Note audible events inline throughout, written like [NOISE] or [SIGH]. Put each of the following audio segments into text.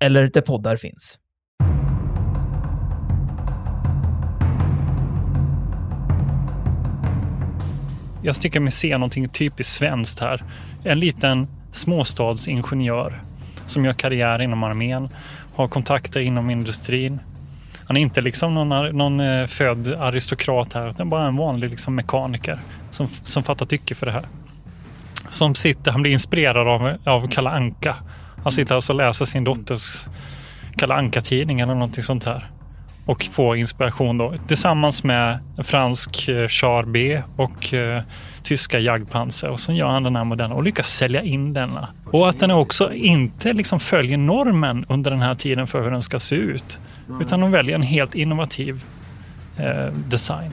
eller där poddar finns. Jag tycker mig se någonting typiskt svenskt här. En liten småstadsingenjör som gör karriär inom armén, har kontakter inom industrin. Han är inte liksom någon, någon eh, född aristokrat här, utan bara en vanlig liksom mekaniker som, som fattar tycke för det här. Som sitter, han blir inspirerad av, av Kalle Anka. Han sitter alltså och läser sin dotters Kalle Anka-tidning eller någonting sånt här. Och får inspiration då tillsammans med fransk eh, Char B och eh, tyska Jagdpanzer. Och så gör han den här modellen och lyckas sälja in denna. Och att den också inte liksom följer normen under den här tiden för hur den ska se ut. Utan de väljer en helt innovativ eh, design.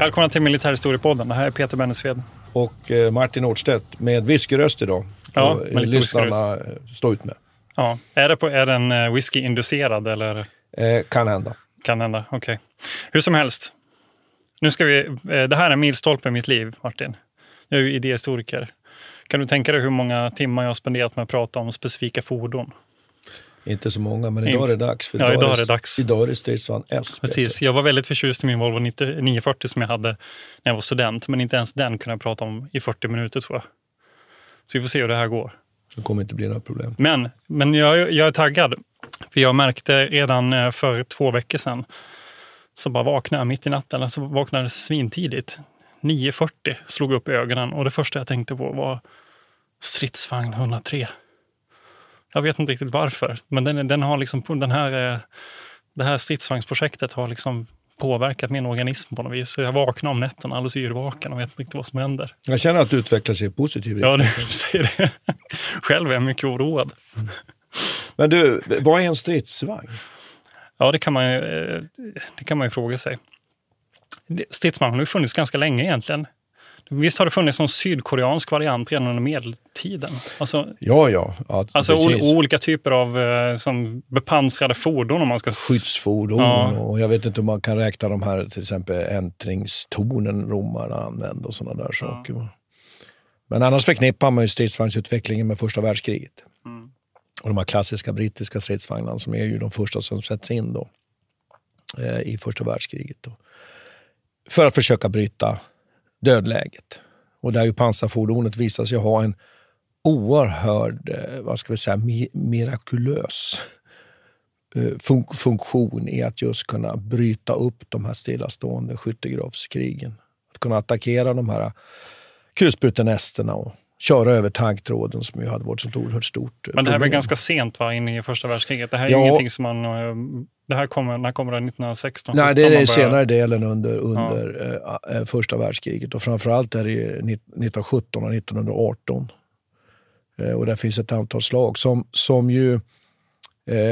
Välkomna till Militärhistoriepodden. Det här är Peter Bennesved. Och eh, Martin Nordstedt med whiskyröst idag. Ja, med lite lyssnarna eh, stå ut med. Ja. Är, det på, är den eh, whisky-inducerad eller? Eh, kan hända. Kan hända, okej. Okay. Hur som helst. Nu ska vi, det här är en milstolpe i mitt liv, Martin. Jag är ju idéhistoriker. Kan du tänka dig hur många timmar jag har spenderat med att prata om specifika fordon? Inte så många, men idag är det dags. För ja, idag, är det dags. Idag är det stridsvagn S. Precis. Jag var väldigt förtjust i min Volvo 940 som jag hade när jag var student. Men inte ens den kunde jag prata om i 40 minuter tror jag. Så vi får se hur det här går. Det kommer inte bli några problem. Men, men jag, jag är taggad. För jag märkte redan eh, för två veckor sedan så bara vaknade jag mitt i natten. Alltså vaknade svintidigt. 9.40 slog upp ögonen och det första jag tänkte på var stridsvagn 103. Jag vet inte riktigt varför, men den, den har liksom, den här, eh, det här stridsvagnsprojektet har liksom påverkat min organism på något vis. Jag vaknar om nätterna alldeles yrvaken och vet inte riktigt vad som händer. Jag känner att du utvecklas i positiv riktning. Ja, du säger det. [LAUGHS] Själv är jag mycket oroad. Men du, vad är en stridsvagn? Ja, det kan man ju, eh, det kan man ju fråga sig. Stridsvagn har ju funnits ganska länge egentligen. Visst har det funnits någon sydkoreansk variant redan under medeltiden? Alltså, ja, ja. ja alltså olika typer av eh, som bepansrade fordon om man ska... Skyddsfordon ja. och jag vet inte om man kan räkna de här till exempel äntringstornen romarna använde och sådana där saker. Ja. Men annars förknippar man ju stridsvagnsutvecklingen med första världskriget. Mm. Och de här klassiska brittiska stridsvagnarna som är ju de första som sätts in då, eh, i första världskriget. Då. För att försöka bryta dödläget. Och där ju pansarfordonet visar sig ha en oerhörd, eh, vad ska vi säga, mirakulös eh, fun funktion i att just kunna bryta upp de här stillastående skyttegravskrigen. Att kunna attackera de här kulsprutenesterna och köra över taggtråden som ju hade varit ett oerhört stort Men det här var ganska sent va, in i första världskriget? Det här är ja. ingenting som man... Eh, det här kommer, när kommer det? 1916? Nej, det är den senare delen under, under ja. äh, första världskriget och framförallt är det 1917 och 1918. Äh, och där finns ett antal slag som, som ju...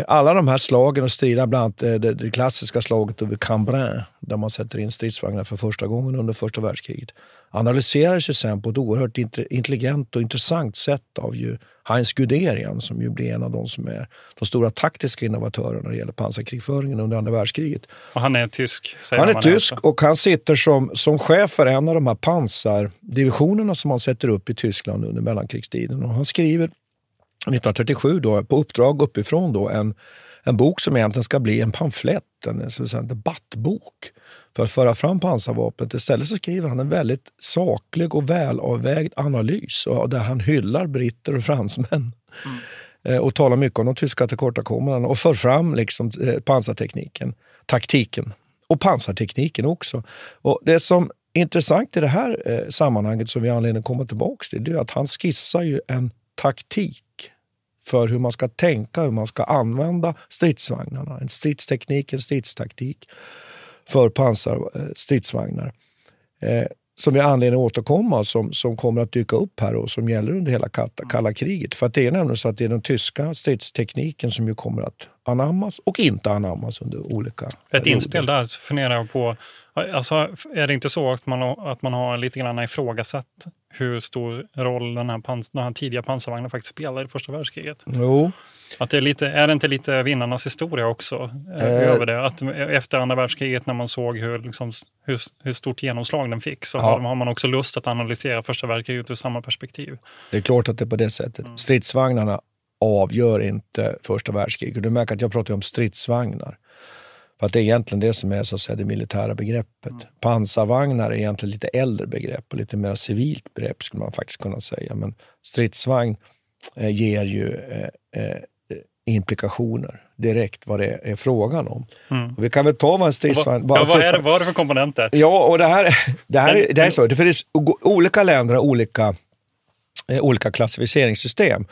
Alla de här slagen och striderna, bland annat det, det klassiska slaget över Cambrai där man sätter in stridsvagnar för första gången under första världskriget analyserades ju sen på ett oerhört intelligent och intressant sätt av ju Heinz Guderian som ju blir en av de som är de stora taktiska innovatörerna när det gäller pansarkrigföringen under andra världskriget. Och han är tysk? Han är tysk är och han sitter som, som chef för en av de här pansardivisionerna som man sätter upp i Tyskland under mellankrigstiden. Och han skriver 1937 då, på uppdrag uppifrån då, en en bok som egentligen ska bli en pamflett, en, en debattbok för att föra fram pansarvapnet. Istället så skriver han en väldigt saklig och välavvägd analys där han hyllar britter och fransmän. Mm. och talar mycket om de tyska tillkortakommandena och för fram liksom, eh, pansartekniken, taktiken och pansartekniken också. Och det som är intressant i det här eh, sammanhanget som vi har anledning att komma tillbaka till, det är att han skissar ju en taktik för hur man ska tänka, hur man ska använda stridsvagnarna. En stridsteknik, en stridstaktik för pansarstridsvagnar. Eh, som vi har anledning att återkomma som, som kommer att dyka upp här och som gäller under hela kalla kriget. För det är nämligen så att det är den tyska stridstekniken som ju kommer att anammas och inte anammas under olika Ett perioder. inspel där så funderar jag på, alltså, är det inte så att man, att man har lite grann ifrågasatt hur stor roll den här, pans, den här tidiga pansarvagnen faktiskt spelar i första världskriget? Jo. Att det är, lite, är det inte lite vinnarnas historia också? Eh, eh. över det? Att efter andra världskriget när man såg hur, liksom, hur, hur stort genomslag den fick så ja. har, har, man också lust att analysera första världskriget ur samma perspektiv. Det är klart att det är på det sättet. Mm. Stridsvagnarna avgör inte första världskriget. Du märker att jag pratar om stridsvagnar. För att det är egentligen det som är så att säga, det militära begreppet. Mm. Pansarvagnar är egentligen lite äldre begrepp och lite mer civilt begrepp skulle man faktiskt kunna säga. Men stridsvagn eh, ger ju eh, eh, implikationer direkt vad det är frågan om. Mm. vi kan väl ta vad en stridsvagn... Vad, ja, vad, är det, vad är det för komponenter? Ja, och det här, det här, det här är så. Det är, olika länder har olika, eh, olika klassificeringssystem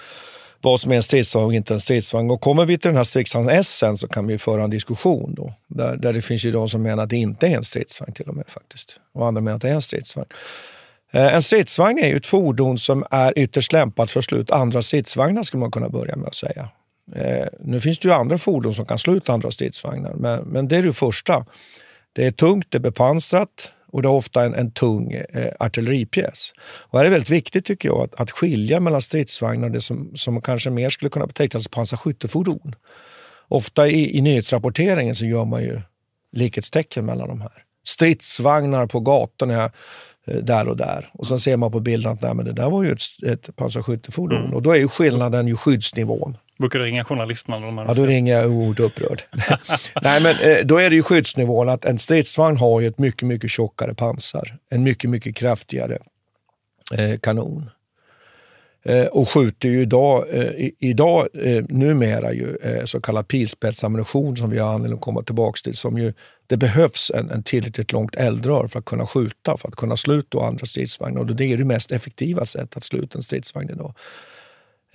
vad som är en stridsvagn och inte en stridsvagn. Och kommer vi till den här stridsvagn S så kan vi föra en diskussion då. Där, där det finns ju de som menar att det inte är en stridsvagn till och med faktiskt. Och andra menar att det är en stridsvagn. Eh, en stridsvagn är ju ett fordon som är ytterst lämpat för att slå ut andra stridsvagnar skulle man kunna börja med att säga. Eh, nu finns det ju andra fordon som kan slå ut andra stridsvagnar, men, men det är det första. Det är tungt, det är bepansrat, och det är ofta en, en tung eh, artilleripjäs. Och här är väldigt viktigt tycker jag att, att skilja mellan stridsvagnar och det som, som kanske mer skulle kunna betecknas som pansarskyttefordon. Ofta i, i nyhetsrapporteringen så gör man ju likhetstecken mellan de här. Stridsvagnar på gatorna eh, där och där. Och sen ser man på bilden att nej, men det där var ju ett, ett pansarskyttefordon. Mm. Och då är ju skillnaden ju skyddsnivån. Brukar du ringa journalisterna? Då ja, då ringer jag oerhört upprörd. [LAUGHS] Nej, men eh, då är det ju skyddsnivån att en stridsvagn har ju ett mycket, mycket tjockare pansar. En mycket, mycket kraftigare eh, kanon. Eh, och skjuter ju idag, eh, idag eh, numera ju, eh, så kallad pilspetsammunition som vi har anledning att komma tillbaka till. Som ju, det behövs en, en tillräckligt långt eldrör för att kunna skjuta, för att kunna sluta andra stridsvagnar. Och det är det mest effektiva sättet att sluta en stridsvagn idag.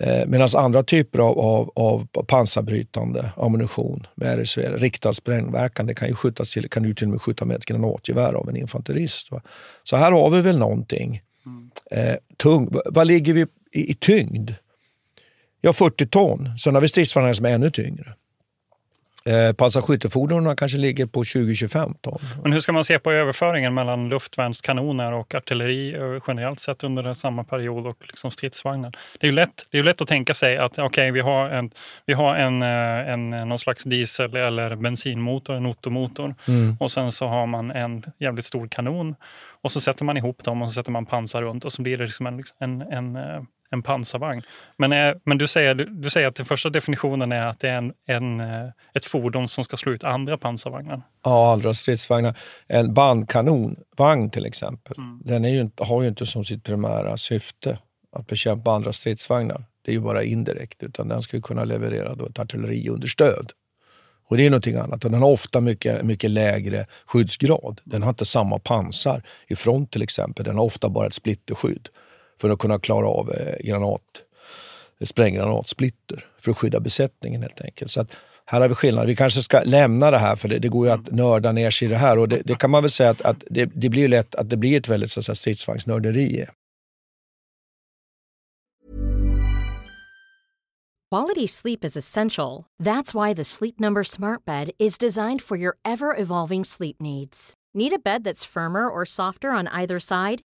Eh, Medan andra typer av, av, av pansarbrytande ammunition med RSV, riktad sprängverkan, kan ju skjutas till, kan ju till och med skjuta med ett granatgevär av en infanterist. Va? Så här har vi väl någonting. Mm. Eh, tung. Vad ligger vi i, i tyngd? Ja, 40 ton. Sen har vi stridsvagnar som är ännu tyngre. Eh, Pansarskyttefordonen kanske ligger på 20-25 ton. Men hur ska man se på överföringen mellan luftvärnskanoner och artilleri generellt sett under samma period och liksom stridsvagnar? Det är ju lätt, det är lätt att tänka sig att okay, vi har, en, vi har en, eh, en, någon slags diesel eller bensinmotor, en ottomotor mm. och sen så har man en jävligt stor kanon och så sätter man ihop dem och så sätter man pansar runt och så blir det liksom en, en, en eh, en pansarvagn. Men, är, men du, säger, du, säger att den första definitionen är att det är en, en, eh, ett fordon som ska slå ut andra pansarvagnar? Ja, andra stridsvagnar. En bandkanonvagn till exempel, mm. den är ju, har ju inte som sitt primära syfte att bekämpa andra stridsvagnar. Det är ju bara indirekt, utan den ska kunna leverera då ett artilleriunderstöd. Och det är någonting annat. Och den har ofta mycket, mycket lägre skyddsgrad. Den har inte samma pansar i front till exempel. Den har ofta bara ett splitterskydd för att kunna klara av eh, granat, spränggranatssplitter för att skydda besättningen helt enkelt. Så att här har vi skillnad. Vi kanske ska lämna det här för det, det går ju att nörda ner sig i det här och det, det kan man väl säga att, att det, det, blir lätt att det blir ett väldigt så att säga, stridsvagnsnörderi. Quality sleep is essential. That's why the Sleep Number smart bed is designed for your ever evolving sleep needs. Need a bed that's firmer or softer on either side?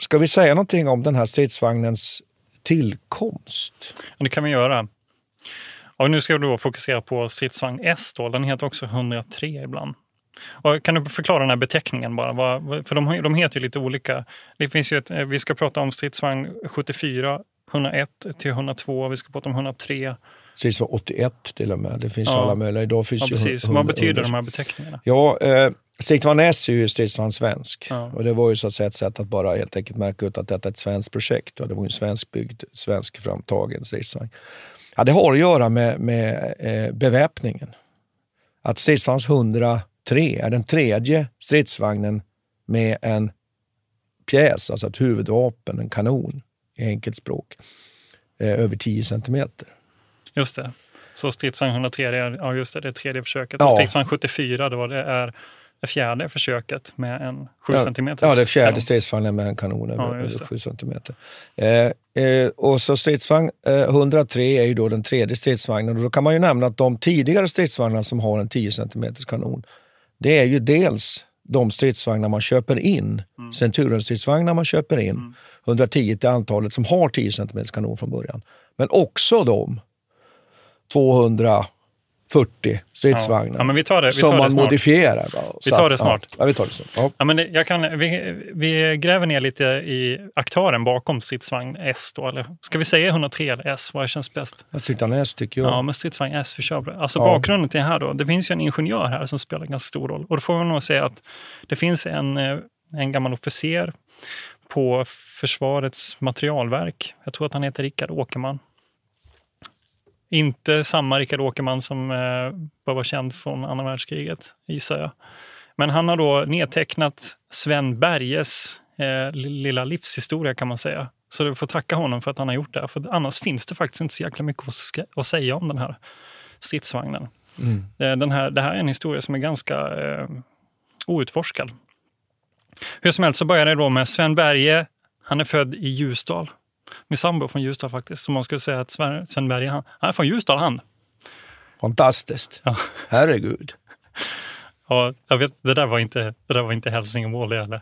Ska vi säga någonting om den här stridsvagnens tillkomst? Det kan vi göra. Och nu ska vi då fokusera på stridsvagn S. Då. Den heter också 103 ibland. Och kan du förklara den här beteckningen bara? För de, de heter ju lite olika. Det finns ju ett, vi ska prata om stridsvagn 74, 101 till 102, vi ska prata om 103. Stridsvagn 81 till och med. Det finns ja. alla möjliga. Idag finns ja, precis. Vad betyder de här beteckningarna? Ja, eh, stridsvagn S är ju stridsvagn svensk. Ja. Och det var ju så att säga ett sätt att bara helt enkelt märka ut att detta är ett svenskt projekt. Och det var ju en svenskbyggd, svensk framtagen stridsvagn. Ja, det har att göra med, med eh, beväpningen. Att stridsvagn 103 är den tredje stridsvagnen med en pjäs, alltså ett huvudvapen, en kanon i enkelt språk, eh, över 10 centimeter. Just det. Så stridsvagn 103, det är, ja just det, det är tredje försöket. Ja. Och stridsvagn 74 då, det är det fjärde försöket med en 7 ja, cm Ja, det fjärde stridsvagnen med en kanon över ja, 7 cm. Eh, eh, och så stridsvagn eh, 103 är ju då den tredje stridsvagnen. Och då kan man ju nämna att de tidigare stridsvagnarna som har en 10 cm kanon, det är ju dels de stridsvagnar man köper in, mm. Centurion-stridsvagnar man köper in, mm. 110 till antalet som har 10 cm kanon från början. Men också de 240 stridsvagnar ja. Ja, vi tar det, vi som tar man modifierar. Vi tar det snart. Ja, vi tar det snart. Ja. men det, jag kan, vi, vi gräver ner lite i aktören bakom stridsvagn S. Då, eller ska vi säga 103 eller S? Vad känns bäst? Stridsvagn S tycker jag. Ja, men stridsvagn S, vi kör. Alltså bakgrunden till det här då. Det finns ju en ingenjör här som spelar ganska stor roll. Och då får man nog säga att det finns en, eh, en gammal officer på Försvarets materialverk. Jag tror att han heter Rickard Åkerman. Inte samma Rickard Åkerman som eh, var känd från andra världskriget, gissar jag. Men han har då nedtecknat Sven Berges eh, lilla livshistoria kan man säga. Så du får tacka honom för att han har gjort det. För annars finns det faktiskt inte så jäkla mycket att säga om den här stridsvagnen. Mm. Eh, den här, det här är en historia som är ganska eh, outforskad. Hur som helst så börjar det då med Sven Berge. Han är född i Ljusdal min sambo från Ljusdal faktiskt. Så man skulle säga att Sven Berge, han, han är från Ljusdal han. Fantastiskt. Ja. Herregud. [LAUGHS] Ja, jag vet, det där var inte, det där var inte Hälsingemål det heller.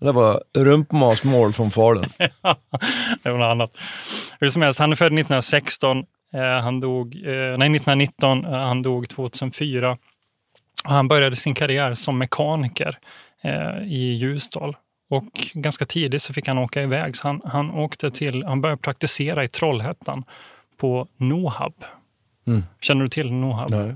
Det var rumpmasmål från Falun. [LAUGHS] det var något annat. Hur som helst, han är född 1916. Eh, han dog, eh, nej, 1919. Eh, han dog 2004. Och han började sin karriär som mekaniker i Ljusdal. Och ganska tidigt så fick han åka iväg. Så han, han, åkte till, han började praktisera i Trollhättan på Nohab. Mm. Känner du till Nohab? Nej.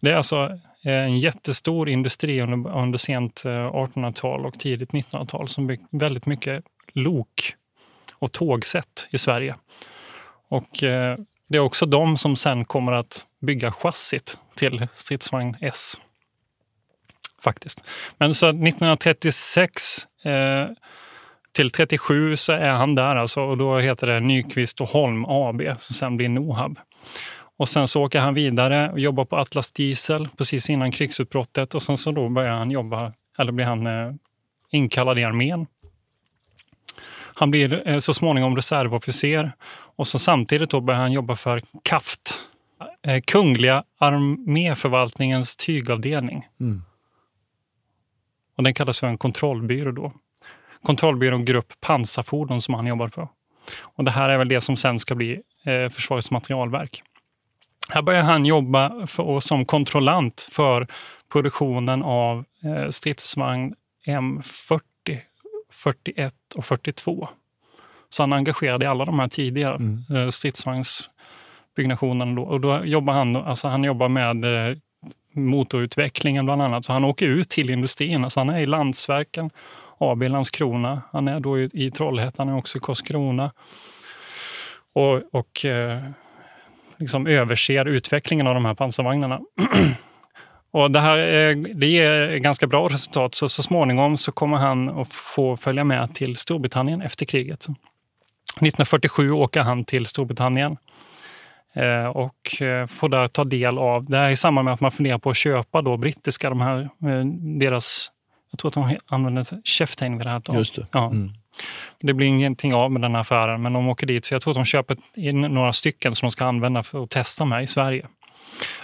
Det är alltså eh, en jättestor industri under, under sent 1800-tal eh, och tidigt 1900-tal som byggt väldigt mycket lok och tågsätt i Sverige. Och eh, det är också de som sen kommer att bygga chassit till stridsvagn S. Faktiskt. Men så 1936 Eh, till 37 så är han där alltså och då heter det Nyqvist och Holm AB som sen blir Nohab. Och sen så åker han vidare och jobbar på Atlas Diesel precis innan krigsutbrottet och sen så då börjar han jobba, eller blir han eh, inkallad i armén. Han blir eh, så småningom reservofficer och så samtidigt då börjar han jobba för KAFT, eh, Kungliga arméförvaltningens tygavdelning. Mm. Och den kallas för en kontrollbyrå då. Kontrollbyrån Grupp pansarfordon som han jobbar på. Och det här är väl det som sen ska bli eh, Försvarets materialverk. Här börjar han jobba för, som kontrollant för produktionen av eh, stridsvagn M40, 41 och 42. Så han är engagerad i alla de här tidiga Mm. eh, stridsvagnsbyggnationerna. Då. Och då jobbar han, alltså han jobbar med eh, motorutvecklingen bland annat. Så han åker ut till industrin. Alltså han är i Landsverken AB Landskrona. Han är då i, i Trollhättan, han är också i Karlskrona. Och, och eh, liksom överser utvecklingen av de här pansarvagnarna. [CLEARS THROAT] och det här det ger ganska bra resultat. Så, så småningom så kommer han att få följa med till Storbritannien efter kriget. 1947 åker han till Storbritannien och eh, får där ta del av, det här är i samband med att man funderar på att köpa då brittiska, de här, eh, deras, jag tror att de använder Cheftain vid det här taget. Just det. Ja. Mm. Det blir ingenting av med den här affären, men de åker dit för jag tror att de köper in några stycken som de ska använda för att testa med i Sverige.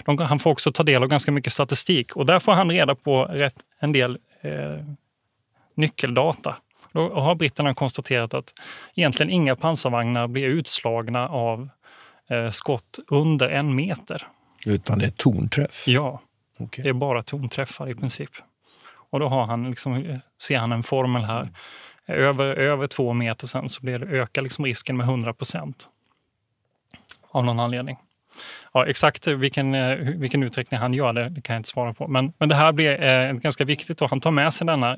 De, han får också ta del av ganska mycket statistik och där får han reda på rätt, en del eh, nyckeldata. Då har britterna konstaterat att egentligen inga pansarvagnar blir utslagna av eh, skott under en meter. Utan det är tornträff. Ja, Okej. det är bara tonträffar i princip. Och då har han liksom, ser han en formel här. Över, över två meter sen så blir det, ökar liksom risken med 100 procent. Av någon anledning. Ja, exakt vilken, eh, vilken uträkning han gör det, det kan jag inte svara på. Men, men det här blir eh, ganska viktigt. Och han tar med sig denna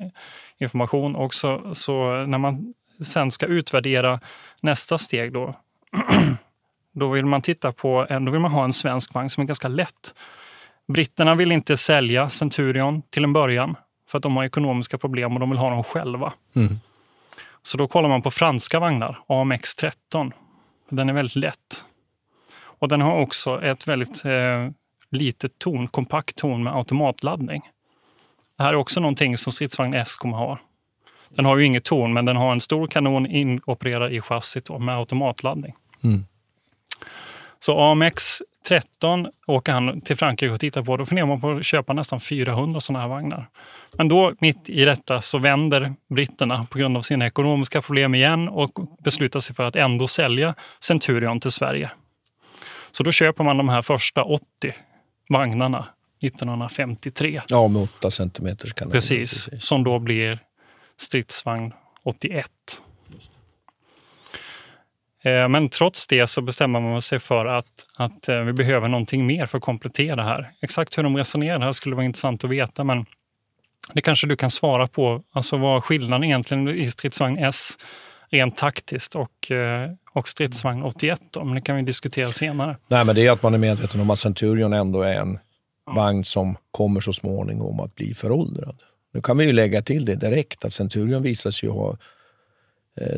information. Och så, så när man sen ska utvärdera nästa steg då, [CLEARS THROAT] då vill man titta på då vill man ha en svensk vagn som är ganska lätt. Britterna vill inte sälja Centurion till en början för att de har ekonomiska problem och de vill ha dem själva. Mm. Så då kollar man på franska vagnar, AMX 13. Den är väldigt lätt. Och den har också ett väldigt eh, litet torn, kompakt torn med automatladdning. Det här är också någonting som stridsvagn S kommer ha. Den har ju inget torn, men den har en stor kanon inopererad i chassit med automatladdning. Mm. Så AMX 13 åker han till Frankrike och tittar på. Då funderar man på att köpa nästan 400 sådana här vagnar. Men då, mitt i detta, så vänder britterna på grund av sina ekonomiska problem igen och beslutar sig för att ändå sälja Centurion till Sverige. Så då köper man de här första 80 vagnarna 1953. Ja, med 8 centimeters kanon. Precis, som då blir stridsvagn 81. Eh, Men trots det så bestämmer man sig för att, att eh, vi behöver någonting mer för att komplettera här. Exakt hur de resonerar här skulle vara intressant att veta, men det kanske du kan svara på. Alltså vad skillnaden egentligen i stridsvagn S rent taktiskt och, eh, och stridsvagn 81 då, men det kan vi diskutera senare. Nej, men det är att man är medveten om att Centurion ändå är en vagn som kommer så småningom att bli föråldrad. Nu kan vi ju lägga till det direkt att Centurion visar sig ha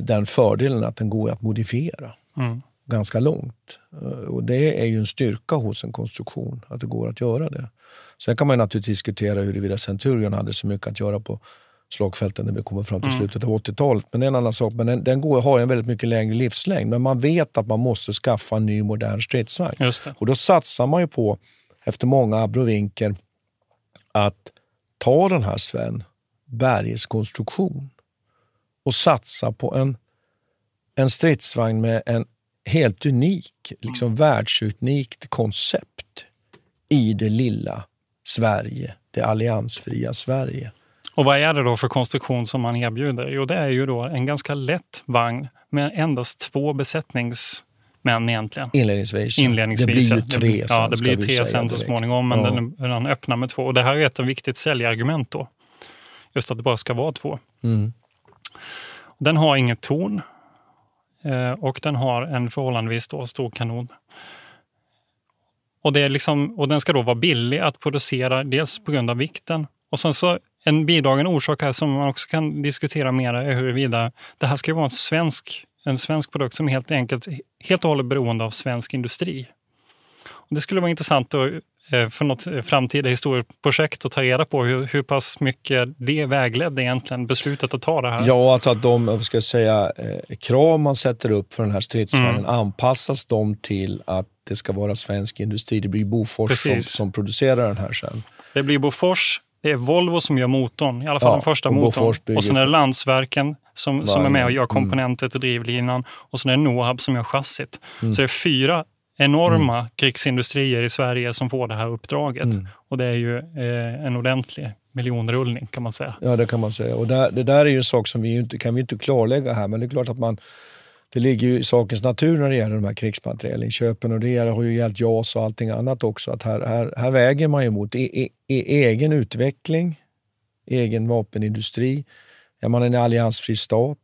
den fördelen att den går att modifiera Mm. ganska långt. Eh, Och det är ju en styrka hos en konstruktion, att det går att göra det. Sen kan man naturligtvis diskutera huruvida Centurion hade så mycket att göra på slagfälten när vi kommer fram till Mm. slutet av 80-talet. Men en annan sak. Men den, den går, har en väldigt mycket längre livslängd. Men man vet att man måste skaffa en ny modern stridsvagn. Och då satsar man ju på, efter många abrovinker, att ta den här Sven Berges konstruktion och satsa på en, en stridsvagn med en helt unik, liksom världsunikt koncept i det lilla Sverige, det alliansfria Sverige. Och vad är det då för konstruktion som man erbjuder? Jo, det är ju då en ganska lätt vagn med endast två besättningsmän egentligen. Inledningsvis. Inledningsvis. Det blir ju ja. tre Ja, sen, det ska blir tre sen så småningom, men Ja. den, den öppnar med två. Och det här är ett viktigt säljargument då. Just att det bara ska vara två. Mm. Den har inget torn eh, och den har en förhållandevis då stor kanon. Och, det är liksom, och den ska då vara billig att producera, dels på grund av vikten. Och sen så en bidragande orsak här som man också kan diskutera mer är huruvida det här ska vara en svensk, en svensk produkt som är helt enkelt helt och hållet beroende av svensk industri. Och det skulle vara intressant att för något framtida historieprojekt och ta reda på hur, hur pass mycket det vägledde egentligen beslutet att ta det här? Ja, alltså att de vad ska jag säga, eh, krav man sätter upp för den här stridsvagnen mm. anpassas de till att det ska vara svensk industri. Det blir Bofors som, som, producerar den här sen. Det blir Bofors, det är Volvo som gör motorn, i alla fall ja, den första motorn. Och sen är det Landsverken som, som är med och gör mm. komponenter till drivlinan. Och sen är det Nohab som gör chassit. Mm. Så det är fyra enorma mm. krigsindustrier i Sverige som får det här uppdraget. Mm. Och det är ju eh, en ordentlig miljonrullning kan man säga. Ja, det kan man säga. Och där, det där är ju en sak som vi inte kan vi inte klarlägga här, men det är klart att man det ligger ju i sakens natur när det gäller de här krigsmaterielinköpen och det har ju gällt JAS och allting annat också. Att här, här, här väger man ju mot e, e, e, egen utveckling, egen vapenindustri. Är man en alliansfri stat,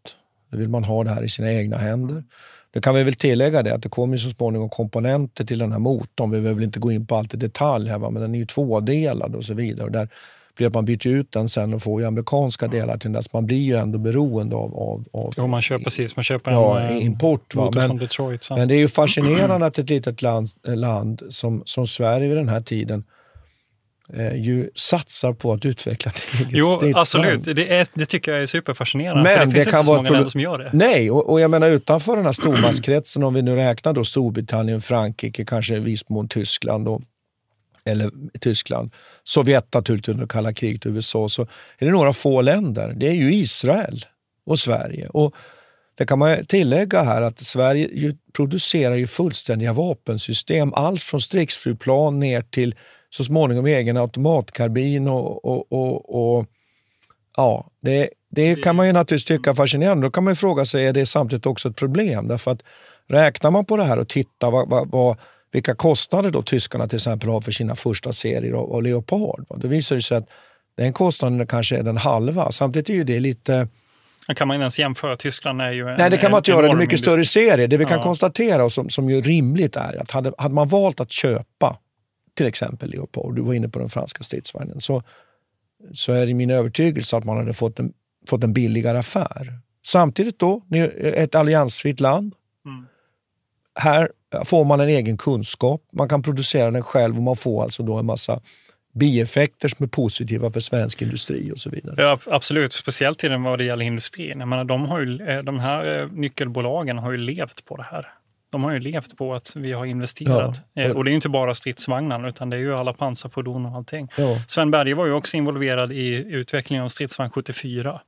då vill man ha det här i sina egna händer. Det kan vi väl tillägga det att det kommer så småningom komponenter till den här motorn. Vi behöver inte gå in på allt i detalj här, va? men den är ju tvådelad och så vidare. Och där blir att man byter ut den sen och får ju amerikanska delar till dess. Man blir ju ändå beroende av... av, av jo, man köper precis. Man köper ja, en eh, import. Va? Men, Detroit. Men det är ju fascinerande att ett litet land, land som, som Sverige vid den här tiden eh, ju satsar på att utveckla ett eget Jo, absolut. Det, är, det tycker jag är superfascinerande. Men det finns det kan inte så många länder som gör det. Nej, och, och jag menar utanför den här stormaktskretsen, om vi nu räknar då Storbritannien, Frankrike, kanske i viss mån Tyskland och, eller Tyskland, Sovjet naturligtvis under kalla kriget, USA, så är det några få länder. Det är ju Israel och Sverige. Och det kan man tillägga här att Sverige ju producerar ju fullständiga vapensystem. Allt från stridsflygplan ner till så småningom egen automatkarbin och, och, och, och ja, det, det kan man ju naturligtvis tycka är fascinerande. Då kan man fråga sig, är det samtidigt också ett problem? Därför att räknar man på det här och tittar vad, vad, vad, vilka kostnader då tyskarna till exempel har för sina första serier av, av Leopard, då visar det sig att den kostnaden kanske är den halva. Samtidigt är ju det lite kan man ens jämföra? Tyskland är ju en, Nej, det kan man inte göra. Det är mycket större serie. Det vi kan konstatera och som, som ju rimligt är att hade, hade man valt att köpa till exempel Leopard, du var inne på den franska stridsvagnen, så, så är det min övertygelse att man hade fått en, fått en billigare affär. Samtidigt då, ett alliansfritt land. Mm. Här får man en egen kunskap, man kan producera den själv och man får alltså då en massa bieffekter som är positiva för svensk industri och så vidare. Ja, absolut, speciellt till vad det gäller industrin. Jag menar, de, har ju, eh, de här eh, nyckelbolagen har ju levt på det här. De har ju levt på att vi har investerat. Ja. Eh, och det är inte bara stridsvagnarna utan det är ju alla pansarfordon och allting. Ja. Sven Berge var ju också involverad i utvecklingen av stridsvagn 74.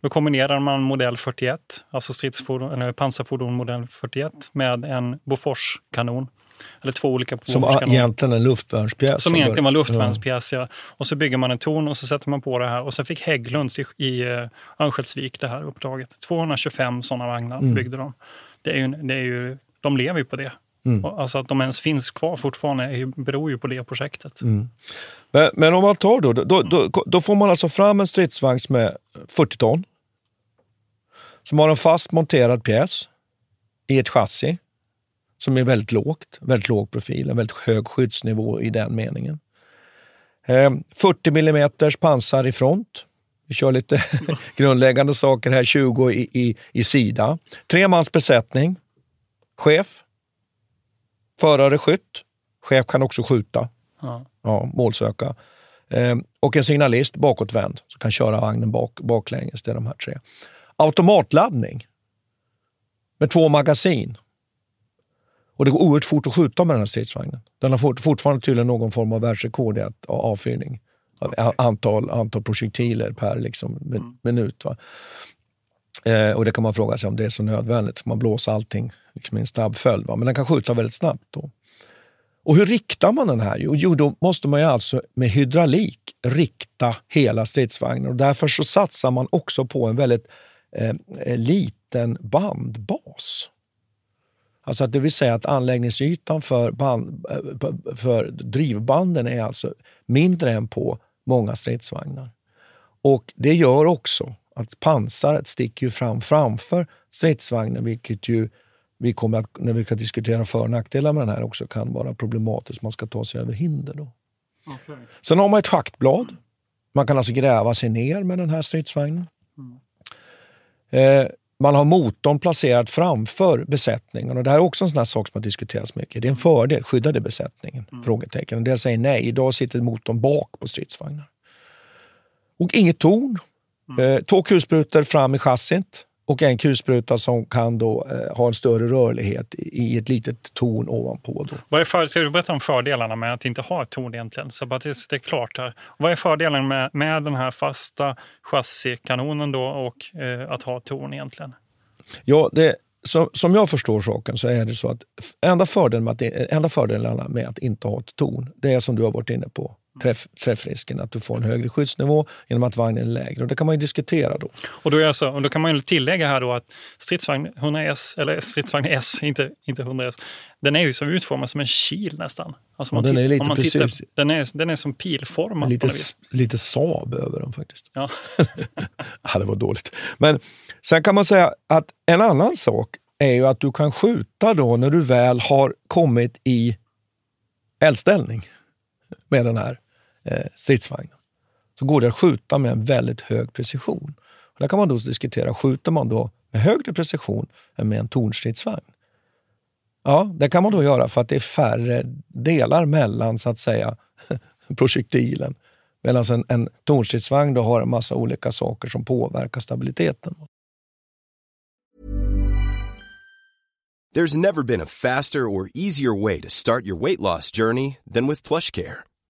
Då kombinerar man modell 41, alltså stridsfordon, eller pansarfordon modell 41 med en Bofors-kanon. Eller två olika. Som egentligen en luftvärnspjäs. Som egentligen var luftvärnspjäs, ja. Och så bygger man en torn och så sätter man på det här. Och så fick Hägglunds i, i uh, Örnsköldsvik det här uppdraget. 225 sådana vagnar mm. byggde de. Det är ju, det är ju de lever ju på det. Mm. Alltså att de ens finns kvar fortfarande är, beror ju på det projektet. Mm. Men, men, om man tar då, då, då, då, får man alltså fram en stridsvagn med 40 ton. Som har en fast monterad pjäs i ett chassi som är väldigt lågt, väldigt låg profil, en väldigt hög skyddsnivå i den meningen. Eh, 40 mm pansar i front. Vi kör lite [LAUGHS] grundläggande saker här, 20 i, i, i sida. Tre mans besättning, chef, förare, skytt. Chef kan också skjuta, ja. Ja, målsöka. Eh, och en signalist bakåtvänd som kan köra vagnen bak, baklänges. Det är de här tre. Automatladdning med två magasin. Och det går oerhört fort att skjuta med den här stridsvagnen. Den har fortfarande tydligen någon form av världsrekord i avfyrning. Okay. Antal, antal projektiler per liksom, mm. minut. Va? Eh, och det kan man fråga sig om det är så nödvändigt. Ska man blåsa allting liksom i en snabb följd? Va? Men den kan skjuta väldigt snabbt. Då. Och hur riktar man den här? Jo, då måste man ju alltså med hydraulik rikta hela stridsvagnen. Och därför så satsar man också på en väldigt eh, liten bandbas. Alltså att det vill säga att anläggningsytan för, band, eh, för drivbanden är alltså mindre än på många stridsvagnar. Och Det gör också att pansaret sticker ju fram framför stridsvagnen vilket ju vi kommer att, när vi ska diskutera för och nackdelar med den här också kan vara problematiskt. Man ska ta sig över hinder. Då. Okay. Sen har man ett schaktblad. Man kan alltså gräva sig ner med den här stridsvagnen. Mm. Eh, man har motorn placerad framför besättningen. Och det här är också en sån sak som har diskuterats mycket. Det är en fördel, skyddade besättningen? Mm. Frågetecken. En del säger nej, idag sitter motorn bak på stridsvagnar. Och inget torn. Mm. Eh, två kulsprutor fram i chassit och en kulspruta som kan då eh, ha en större rörlighet i, ett litet torn ovanpå. Då. Vad är för, ska du berätta om fördelarna med att inte ha ett torn egentligen? Så att det, det är klart här. Vad är fördelen med, med den här fasta chassikanonen då och eh, att ha torn egentligen? Ja, det, som, som jag förstår saken så är det så att enda fördelen med att, enda fördelarna med att inte ha ett torn, det är som du har varit inne på, träff, träffrisken, att du får en högre skyddsnivå genom att vagnen är lägre. Och det kan man ju diskutera då. Och då, är alltså, och då kan man tillägga här då att stridsvagn 100S, eller stridsvagn S, inte, inte 100S, den är ju som utformad som en kil nästan. Alltså ja, den är lite precis. Tittar, den, är, den är som pilformad. Lite, lite Saab över den faktiskt. Ja. [LAUGHS] ja, det var dåligt. Men sen kan man säga att en annan sak är ju att du kan skjuta då när du väl har kommit i eldställning med den här eh, stridsvagnen. Så går det att skjuta med en väldigt hög precision. Och där kan man då diskutera, skjuter man då med högre precision än med en tornstridsvagn? Ja, det kan man då göra för att det är färre delar mellan så att säga [LAUGHS] projektilen. Medan en, en tornstridsvagn då har en massa olika saker som påverkar stabiliteten. There's never been a faster or easier way to start your weight loss journey than with plush care.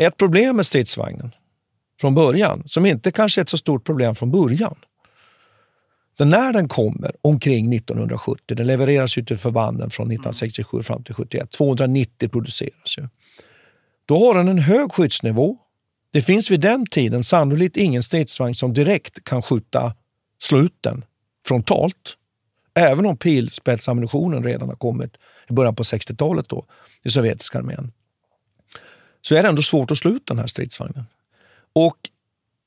Ett problem med stridsvagnen från början, som inte kanske är ett så stort problem från början. Den när den kommer omkring 1970, den levereras ju till förbanden från 1967 fram till 71, 290 produceras ju. Då har den en hög skyddsnivå. Det finns vid den tiden sannolikt ingen stridsvagn som direkt kan skjuta sluten frontalt. Även om pilspetsammunitionen redan har kommit i början på 60-talet då, i sovjetiska armén så är det ändå svårt att slå ut den här stridsvagnen. Och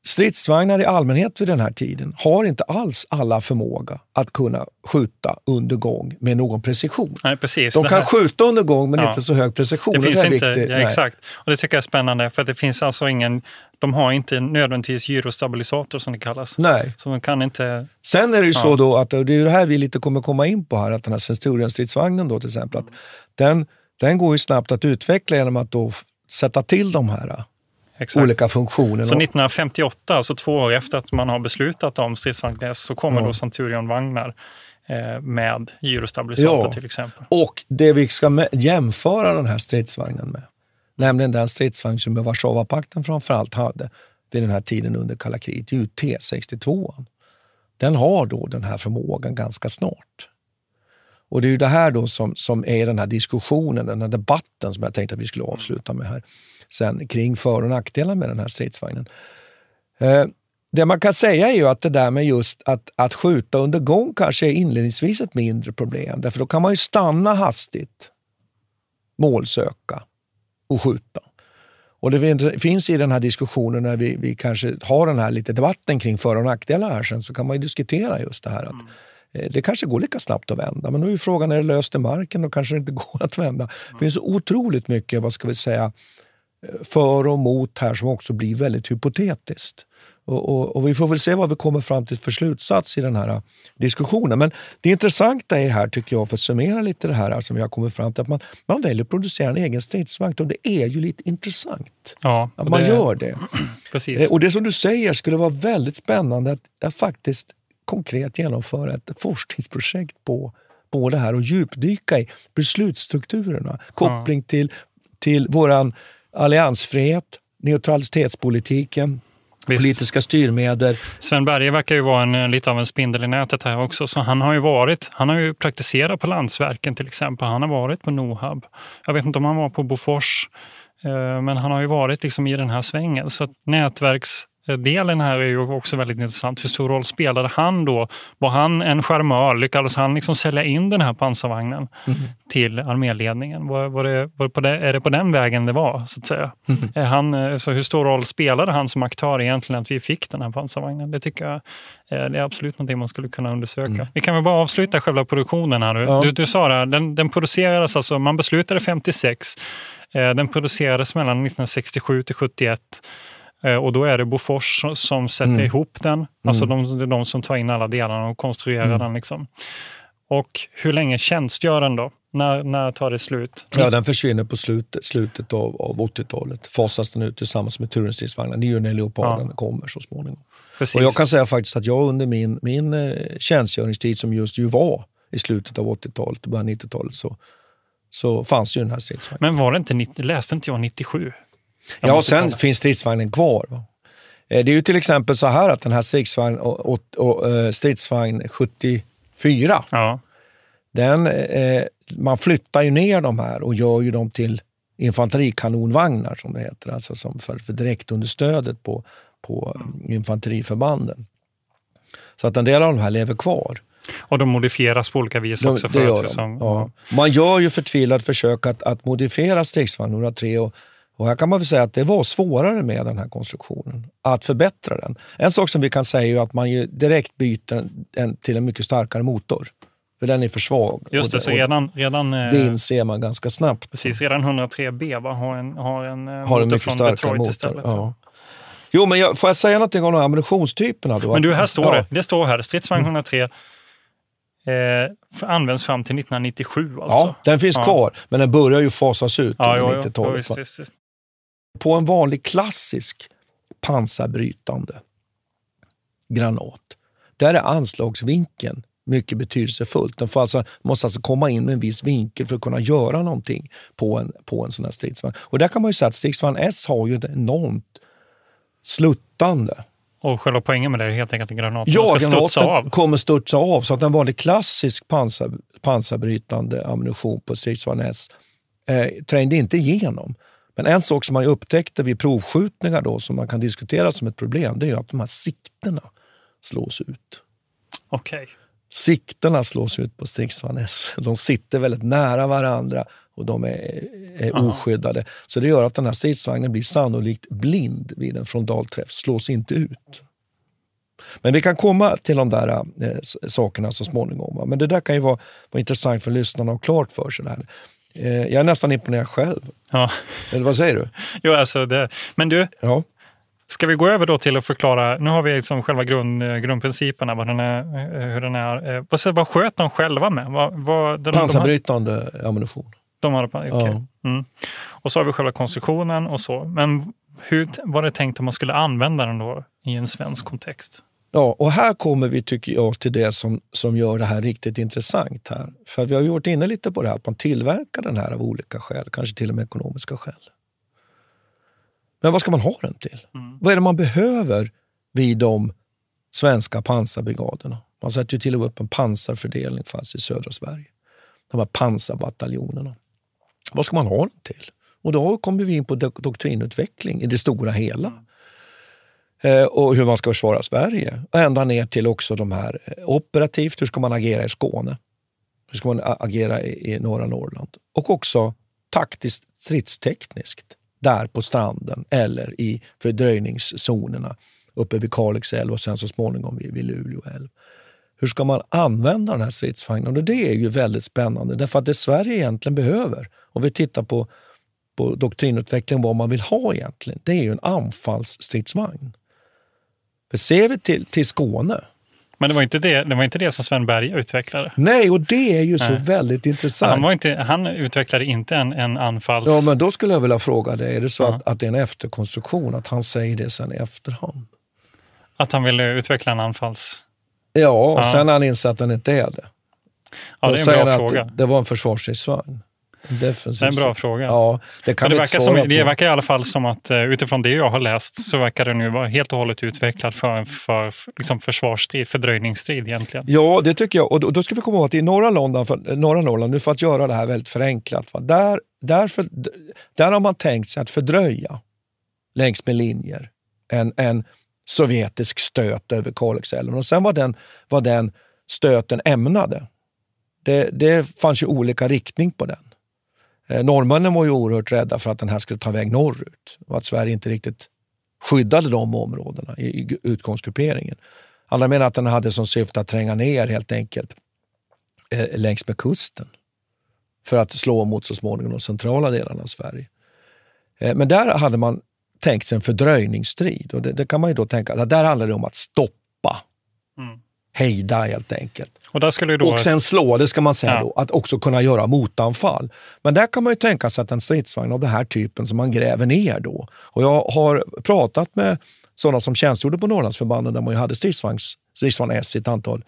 stridsvagnar i allmänhet vid den här tiden har inte alls alla förmåga att kunna skjuta under gång med någon precision. Nej, precis. De kan här... skjuta under gång men ja. inte så hög precision. Det finns det inte, ja, exakt. Och det tycker jag är spännande för det finns alltså ingen, de har inte nödvändigtvis gyrostabilisator som det kallas. Nej. Så de kan inte... Sen är det ju ja. så då att, det är det här vi lite kommer komma in på här, att den här Centurion-stridsvagnen då till exempel, att den, den går ju snabbt att utveckla genom att då sätta till de här äh, Exakt. olika funktionerna. Så 1958, alltså två år efter att man har beslutat om stridsvagn S, så kommer ja. då Centurion-vagnar eh, med gyrostabilisator ja. till exempel. Och det vi ska jämföra den här stridsvagnen med, nämligen den stridsvagn som Warszawapakten framförallt hade vid den här tiden under kalla kriget, ju T62. Den har då den här förmågan ganska snart. Och det är ju det här då som, som är den här diskussionen, den här debatten som jag tänkte att vi skulle avsluta med här sen kring för och nackdelar med den här stridsvagnen. Eh, det man kan säga är ju att det där med just att, att skjuta under gång kanske är inledningsvis ett mindre problem. Därför då kan man ju stanna hastigt, målsöka och skjuta. Och det finns i den här diskussionen när vi, vi kanske har den här lite debatten kring för och nackdelar här sen så kan man ju diskutera just det här att mm det kanske går lika snabbt att vända, men då är frågan, är det löst i marken? Då kanske det inte [LAUGHS] går att vända. Det finns otroligt mycket, vad ska vi säga, för och mot här som också blir väldigt hypotetiskt. Och, och, och, Vi får väl se vad vi kommer fram till för slutsats i den här diskussionen. Men det intressanta är här, tycker jag, för att summera lite det här som vi har kommit fram till, att man, man väljer att producera en egen stridsvagn och det är ju lite intressant. Ja, att man det, gör det. [CLEARS THROAT] Precis. Eh, och det som du säger skulle vara väldigt spännande att, att faktiskt konkret genomföra ett forskningsprojekt på, på det här och djupdyka i beslutsstrukturerna. Koppling ja. till, till vår alliansfrihet, neutralitetspolitiken, Visst. politiska styrmedel. Sven Berge verkar ju vara en, lite av en spindel i nätet här också. Så han har ju varit, han har ju praktiserat på Landsverken till exempel. Han har varit på Nohab. Jag vet inte om han var på Bofors. Eh, men han har ju varit liksom i den här svängen. Så nätverks delen här är ju också väldigt intressant. Hur stor roll spelade han då? Var han en charmör? Lyckades han liksom sälja in den här pansarvagnen mm. till arméledningen? Var, var, det, var på det, är det på den vägen det var? så att säga? Mm. Är han, eh, så hur stor roll spelade han som aktör egentligen att vi fick den här pansarvagnen? Det tycker jag eh, det är absolut någonting man skulle kunna undersöka. Mm. Vi kan väl bara avsluta själva produktionen här. Ja. Du, du sa det, den, den producerades alltså, man beslutade 56. Eh, den producerades mellan 1967 till 71. Eh, och då är det Bofors som sätter mm. ihop den. Alltså mm. de, det är de som tar in alla delarna och konstruerar mm. den. Liksom. Och hur länge tjänstgör den då? När, när tar det slut? Ja, den försvinner på slutet, slutet av, av 80-talet. Fasas den ut tillsammans med Turenstridsvagnen. Det är ju när Leoparden ja. kommer så småningom. Precis. Och jag kan säga faktiskt att jag under min, min eh, tjänstgöringstid, som just ju var i slutet av 80-talet och början av 90-talet, så, så fanns ju den här stridsvagnen. Men var det inte, läste inte jag 97? Ja, sen kolla. finns stridsvagnen kvar. Va? Eh, det är ju till exempel så här att den här stridsvagn, och, och, och, eh, stridsvagn 74, ja. den, eh, man flyttar ju ner de här och gör ju dem till infanterikanonvagnar som det heter, alltså som för, för direktunderstödet på, på infanteriförbanden. Så att en del av de här lever kvar. Och de modifieras på olika vis också? De, det gör de. Som, ja. Man gör ju förtvivlat försök att, att modifiera stridsvagn 103 och och här kan man väl säga att det var svårare med den här konstruktionen, att förbättra den. En sak som vi kan säga är att man direkt byter en till en mycket starkare motor. För den är för svag. Just det, så redan, redan, det inser man ganska snabbt. Precis, redan 103B va, har en, har en eh, har en mycket från starkare Detroit motor. istället. Ja. Jo, men jag, får jag säga någonting om ammunitionstyperna? Då? Men du, här står ja. det. Det står här, stridsvagn 103 mm. Eh, används fram till 1997 alltså. Ja, den finns ja. kvar, men den börjar ju fasas ut ja, under 90-talet. På en vanlig klassisk pansarbrytande granat, där är anslagsvinkeln mycket betydelsefullt. Den får alltså, måste alltså komma in med en viss vinkel för att kunna göra någonting på en, på en sån här stridsvagn. Och där kan man ju säga att stridsvagn S har ju ett enormt sluttande. Och själva poängen med det är helt enkelt att granaten ja, ska studsa av? kommer studsa av. Så att en vanlig klassisk pansar, pansarbrytande ammunition på stridsvagn S eh, trängde inte igenom. Men en sak som man upptäckte vid provskjutningar då, som man kan diskutera som ett problem, det är att de här siktena slås ut. Okej. Okay. Siktena slås ut på stridsvagn S. De sitter väldigt nära varandra och de är, är oskyddade. Så det gör att den här stridsvagnen blir sannolikt blind vid en frontalträff, slås inte ut. Men vi kan komma till de där eh, sakerna så småningom. Va? Men det där kan ju vara, vara intressant för lyssnarna att ha klart för sig. Det här. Eh, jag är nästan imponerad själv. Ja. Eller vad säger du? jo, alltså det. Men du, ja. ska vi gå över då till att förklara, nu har vi liksom själva grund, eh, grundprinciperna, vad den är, eh, hur den är. Vad, vad sköt de själva med? Vad, vad, Pansarbrytande de ammunition. De hade, okay. ja. mm. Och så har vi själva konstruktionen och så. Men hur var det tänkt att man skulle använda den då i en svensk kontext? Ja, och här kommer vi tycker jag till det som, som gör det här riktigt intressant. här. För vi har ju varit inne lite på det här att man tillverkar den här av olika skäl, kanske till och med ekonomiska skäl. Men vad ska man ha den till? Mm. Vad är det man behöver vid de svenska pansarbrigaderna? Man sätter ju till och med upp en pansarfördelning fast i södra Sverige. De här pansarbataljonerna. Vad ska man ha den till? Och då kommer vi in på doktrinutveckling i det stora hela. Eh, och hur man ska försvara Sverige. Ända ner till också de här eh, operativt, hur ska man agera i Skåne? Hur ska man agera i, norra Norrland? Och också taktiskt stridstekniskt där på stranden eller i fördröjningszonerna uppe vid Kalix älv och sen så småningom vid, vid Luleå älv. Hur ska man använda den här stridsvagnen? Och det är ju väldigt spännande därför att det Sverige egentligen behöver, om vi tittar på på doktrinutveckling vad man vill ha egentligen. Det är ju en anfallsstridsvagn. För ser vi till, till Skåne. Men det var, inte det, det var inte det som Sven Berge utvecklade? Nej, och det är ju så väldigt intressant. Han, var inte, han utvecklade inte en, en anfalls... Ja, men då skulle jag vilja fråga dig, är det så ja. att, att det är en efterkonstruktion, att han säger det sen i efterhand? Att han ville utveckla en anfalls... Ja, och ja. sen har han insett att den inte är det. Ja, det är en bra fråga. Det, det var en försvarsstridsvagn. Defensivt. Det är en bra fråga. Ja, det, kan det, verkar som, det verkar i alla fall som att eh, utifrån det jag har läst så verkar det nu vara helt och hållet utvecklad för, för liksom försvarsstrid, fördröjningsstrid egentligen. Ja, det tycker jag. Och då, då ska vi komma ihåg att i norra, London, för, norra Norrland, nu för att göra det här väldigt förenklat, va, där, där, för, där har man tänkt sig att fördröja längs med linjer en, en sovjetisk stöt över Kalixälven. Och sen var den, var den stöten ämnade. Det, det fanns ju olika riktning på den. Eh, norrmännen var ju oerhört rädda för att den här skulle ta väg norrut och att Sverige inte riktigt skyddade de områdena i, utgångsgrupperingen. Andra menar att den hade som syfte att tränga ner helt enkelt eh, längs med kusten för att slå mot så småningom de centrala delarna av Sverige. Eh, men där hade man tänkt sig en fördröjningsstrid och det, det kan man ju då tänka, att där handlar det om att stoppa mm hejda helt enkelt. Och, där skulle då och sen slå, det ska man säga ja. då, att också kunna göra motanfall. Men där kan man ju tänka sig att en stridsvagn av den här typen som man gräver ner då. Och jag har pratat med sådana som tjänstgjorde på Norrlandsförbanden där man ju hade stridsvagns, stridsvagn S i ett antal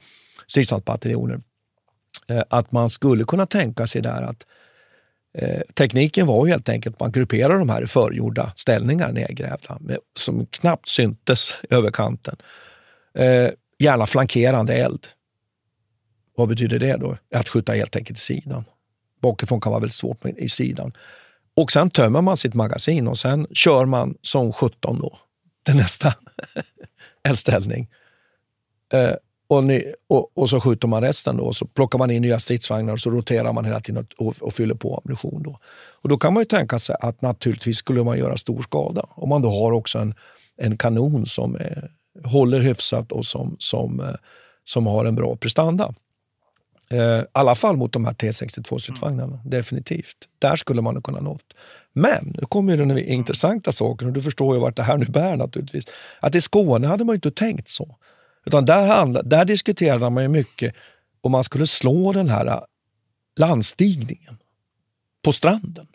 stridsvagnsbataljoner. Eh, att man skulle kunna tänka sig där att eh, tekniken var helt enkelt att man grupperar de här i förgjorda ställningar nedgrävda med, som knappt syntes [LAUGHS] över kanten. Eh, Gärna flankerande eld. Vad betyder det då? Att skjuta helt enkelt i sidan. Bakifrån kan vara väldigt svårt, men i sidan. Och sen tömmer man sitt magasin och sen kör man som 17 då, till nästa [LAUGHS] eldställning. Eh, och, ny, och, och, så skjuter man resten då och så plockar man in nya stridsvagnar och så roterar man hela tiden och, och, och, fyller på ammunition. Då. Och då kan man ju tänka sig att naturligtvis skulle man göra stor skada om man då har också en, en kanon som är håller hyfsat och som, som, eh, som har en bra prestanda. Eh, I alla fall mot de här T62-stridsvagnarna, mm. definitivt. Där skulle man kunna nått. Men nu kommer den intressanta saken och du förstår ju vart det här nu bär naturligtvis. Att i Skåne hade man inte tänkt så. Utan där, där diskuterade man ju mycket om man skulle slå den här eh, landstigningen på stranden.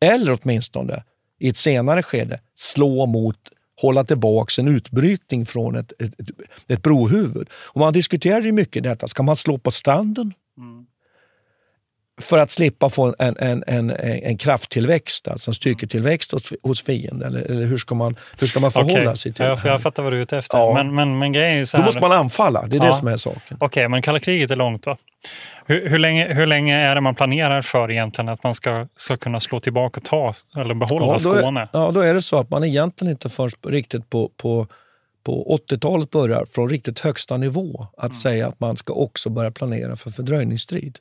Eller åtminstone i ett senare skede slå mot hålla tillbaka en utbrytning från ett, ett, ett, ett brohuvud. Och man diskuterade ju mycket detta. Ska man slå på stranden? Mm. För att slippa få en, en, en, en krafttillväxt, alltså en styrketillväxt hos, hos fienden? Eller, eller, hur, ska man, hur ska man förhålla okay. sig till ja, det? Jag fattar vad du är ute efter. Ja. Men, men, men grejen är så här... Då måste man anfalla, det är ja. det som är saken. Okej, okay, men kalla kriget är långt va? Hur, hur, länge, hur länge är det man planerar för egentligen att man ska, ska kunna slå tillbaka och ta eller behålla ja, Skåne? Är, ja, då är det så att man egentligen inte först riktigt på, på, på 80-talet börjar från riktigt högsta nivå att mm. säga att man ska också börja planera för fördröjningsstrid.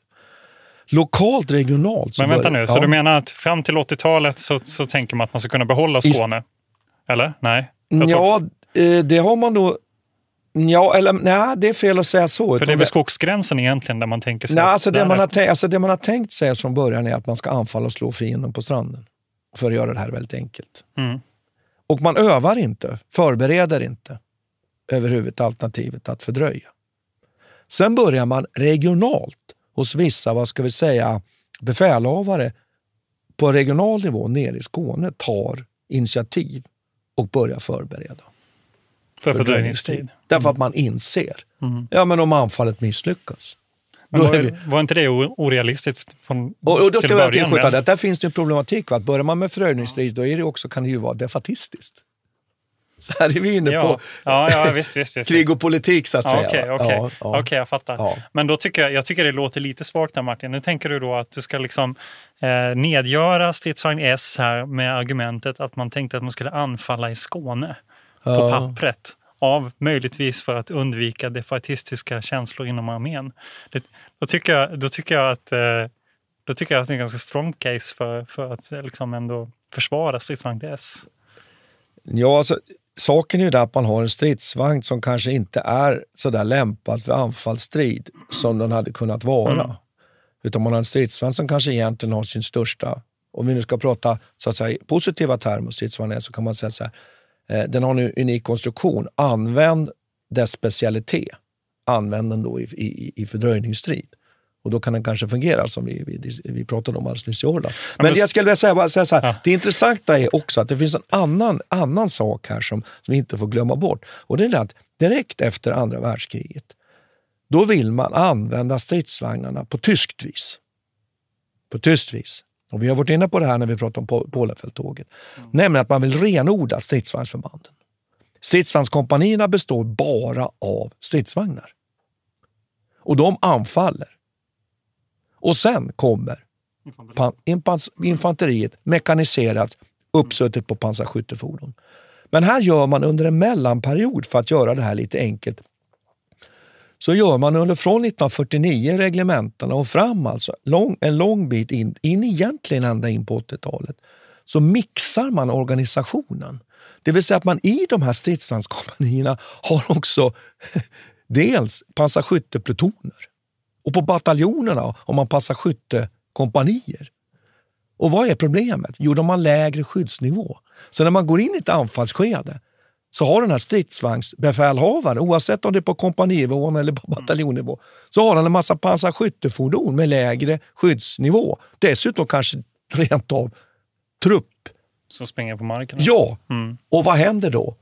Lokalt, regionalt. Men vänta nu, så du menar att fram till 80-talet så, så tänker man att man ska kunna behålla Skåne? Eller? Nej? Ja, eh, det har man då Ja, eller nej, det är fel att säga så. För det är väl skogsgränsen egentligen där man tänker sig? Nej, alltså det, man har tänkt, alltså det man har tänkt sig från början är att man ska anfalla och slå fienden på stranden. För att göra det här väldigt enkelt. Mm. Och man övar inte, förbereder inte överhuvudtaget alternativet att fördröja. Sen börjar man regionalt hos vissa, vad ska vi säga, befälhavare på regional nivå nere i Skåne tar initiativ och börjar förbereda. För fördröjningstid? Därför att man inser, mm. ja men om anfallet misslyckas. Men var, vi... var, inte det orealistiskt från och, och då ska jag tillskjuta det, där finns det en problematik. Va? Att börjar man med fördröjningsstrid då är det också, kan det ju vara defatistiskt. Så här är vi inne ja. på ja, ja, visst, visst, visst, krig och politik så att säga. Okej, okay, okay. ja, okay, jag fattar. Men då tycker jag, jag tycker det låter lite svagt där Martin. Nu tänker du då att du ska liksom eh, nedgöra stridsvagn S här med argumentet att man tänkte att man skulle anfalla i Skåne på pappret av möjligtvis för att undvika defaitistiska känslor inom armén. Det, då, tycker jag, då, tycker jag att, eh, då tycker jag att det är en ganska strong case för, för att liksom ändå försvara stridsvagn S. Ja, alltså, saken är ju att man har en stridsvagn som kanske inte är så där lämpad för anfallsstrid som den hade kunnat vara. Mm. Utan man har en stridsvagn som kanske egentligen har sin största Om vi nu ska prata så att säga, positiva termer stridsvagn S så kan man säga så här. Eh, den har en unik konstruktion. Använd dess specialitet. Använd den då i, i, i fördröjningsstrid. Och då kan den kanske fungera som vi, vi, vi pratade om alldeles nyss i. Men, men jag skulle vilja säga, bara säga så här, ja. det intressanta är också att det finns en annan, annan sak här som, som vi inte får glömma bort. Och det är att direkt efter andra världskriget, då vill man använda stridsvagnarna på tyskt vis. På tyskt vis. Och vi har varit inne på det här när vi pratade om Polenfälttåget. Mm. Nämligen att man vill renodla stridsvagnsförbanden. Stridsvagnskompanierna består bara av stridsvagnar. Och de anfaller. Och sen kommer infanteriet mekaniserat uppsuttet på pansarskyttefordon. Men här gör man under en mellanperiod, för att göra det här lite enkelt, så gör man under från 1949 reglementena och fram alltså, lång, en lång bit in, in egentligen ända in på 80-talet, så mixar man organisationen. Det vill säga att man i de här stridsvagnskompanierna har också [LAUGHS] dels pansarskytteplutoner och på bataljonerna har man pansarskyttekompanier. Och vad är problemet? Jo, de har lägre skyddsnivå. Så när man går in i ett anfallsskede så har den här stridsvagnsbefälhavaren, oavsett om det är på kompanivå eller på bataljonnivå, så har han en massa pansarskyttefordon med lägre skyddsnivå. Dessutom kanske rent av trupp. Som springer på marken? Ja. Mm. Och vad händer då?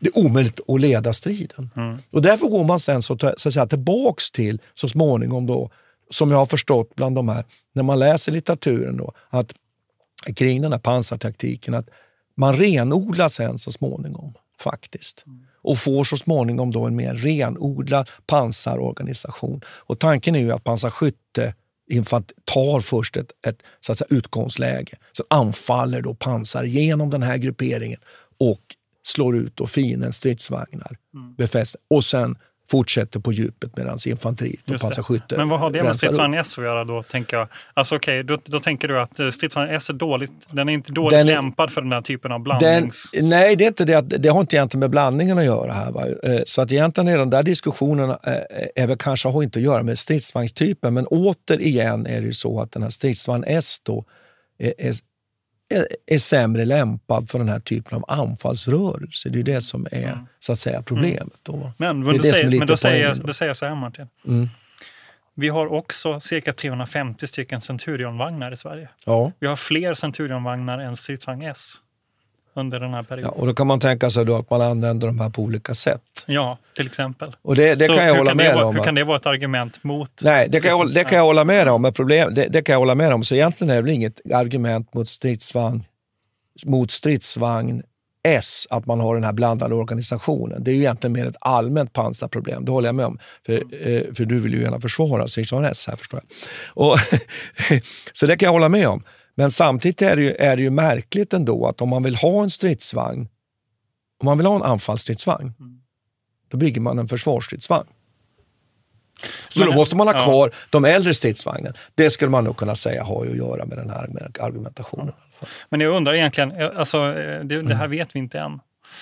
Det är omöjligt att leda striden. Mm. Och därför går man sen så, så att säga, tillbaks till, så småningom, då, som jag har förstått bland de här, när man läser litteraturen, då, att kring den här pansartaktiken, att man renodlar sen så småningom faktiskt. Och får så småningom då en mer renodlad pansarorganisation. Och tanken är ju att pansarskytte tar först ett, ett så att säga, utgångsläge. Sen anfaller då pansar genom den här grupperingen och slår ut och fiendens stridsvagnar. Mm. Befäster. Och sen fortsätter på djupet medan infanteriet och pansarskytte Men vad har det med stridsvagn S att göra då? Tänker jag? Alltså, okay, då, då tänker du att eh, stridsvagn S är dåligt, den är inte dåligt den, lämpad för den här typen av blandnings... Den, nej, det, är inte det, det har inte egentligen med blandningen att göra. här. Va? Eh, så att egentligen är de där diskussionerna eh, är väl kanske har inte att göra med stridsvagnstypen. Men återigen är det så att den här stridsvagn S då är, är, är sämre lämpad för den här typen av anfallsrörelse. Det är det som är mm. så att säga, problemet. Då. Men, men, då, säger, men då, säger jag, då säger jag så här Martin. Mm. Vi har också cirka 350 stycken Centurionvagnar i Sverige. Ja. Vi har fler Centurionvagnar än stridsvagn S under den här perioden. Ja, och då kan man tänka sig då att man använder de här på olika sätt. Ja, till exempel. Och det, det kan jag hålla med vara, om. Hur kan det vara ett argument mot? Nej, det kan jag, det kan jag hålla med om. Men problem, det, det, kan jag hålla med om. Så egentligen är det väl inget argument mot stridsvagn, mot stridsvagn S, att man har den här blandade organisationen. Det är ju egentligen mer ett allmänt pansarproblem, det håller jag med om. För, mm. för du vill ju gärna försvara stridsvagn S här förstår jag. Och, [LAUGHS] så det kan jag hålla med om. Men samtidigt är det, ju, är det ju märkligt ändå att om man vill ha en stridsvagn, om man vill ha en anfallsstridsvagn, mm. då bygger man en försvarsstridsvagn. Så Men, då måste man ha kvar ja. de äldre stridsvagnarna. Det skulle man nog kunna säga har att göra med den här argumentationen. Ja. Men jag undrar egentligen, alltså, det, det här mm. vet vi inte än.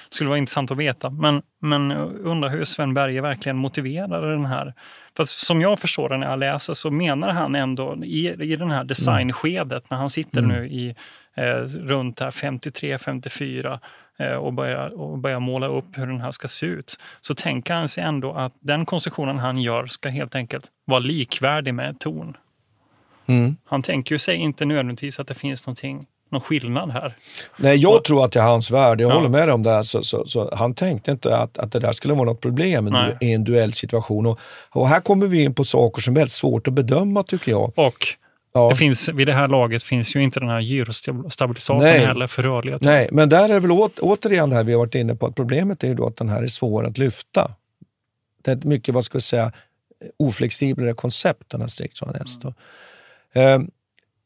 Det skulle vara intressant att veta. Men, men undrar hur Sven Berge verkligen motiverar den här. För som jag förstår det när jag läser så menar han ändå i, i den här designskedet när han sitter mm. nu i eh, runt 53-54 eh, och, börjar, och börjar måla upp hur den här ska se ut. Så tänker han sig ändå att den konstruktionen han gör ska helt enkelt vara likvärdig med ton. Mm. Han tänker ju sig inte nödvändigtvis att det finns någonting någon skillnad här. Nej, jag och, tror att det är hans värld. Jag ja. håller med dig om det. Så, så, så, han tänkte inte att, att det där skulle vara något problem Nej. i en duellsituation. Och, och här kommer vi in på saker som är väldigt svårt att bedöma tycker jag. Och Ja. Det finns, vid det här laget finns ju inte den här gyrostabilisatorn heller för rörlighet. Nej, men där är väl å, återigen det här vi har varit inne på att problemet är ju då att den här är svår att lyfta. Det är ett mycket, vad ska vi säga, oflexiblare koncept, den här striktson mm. um,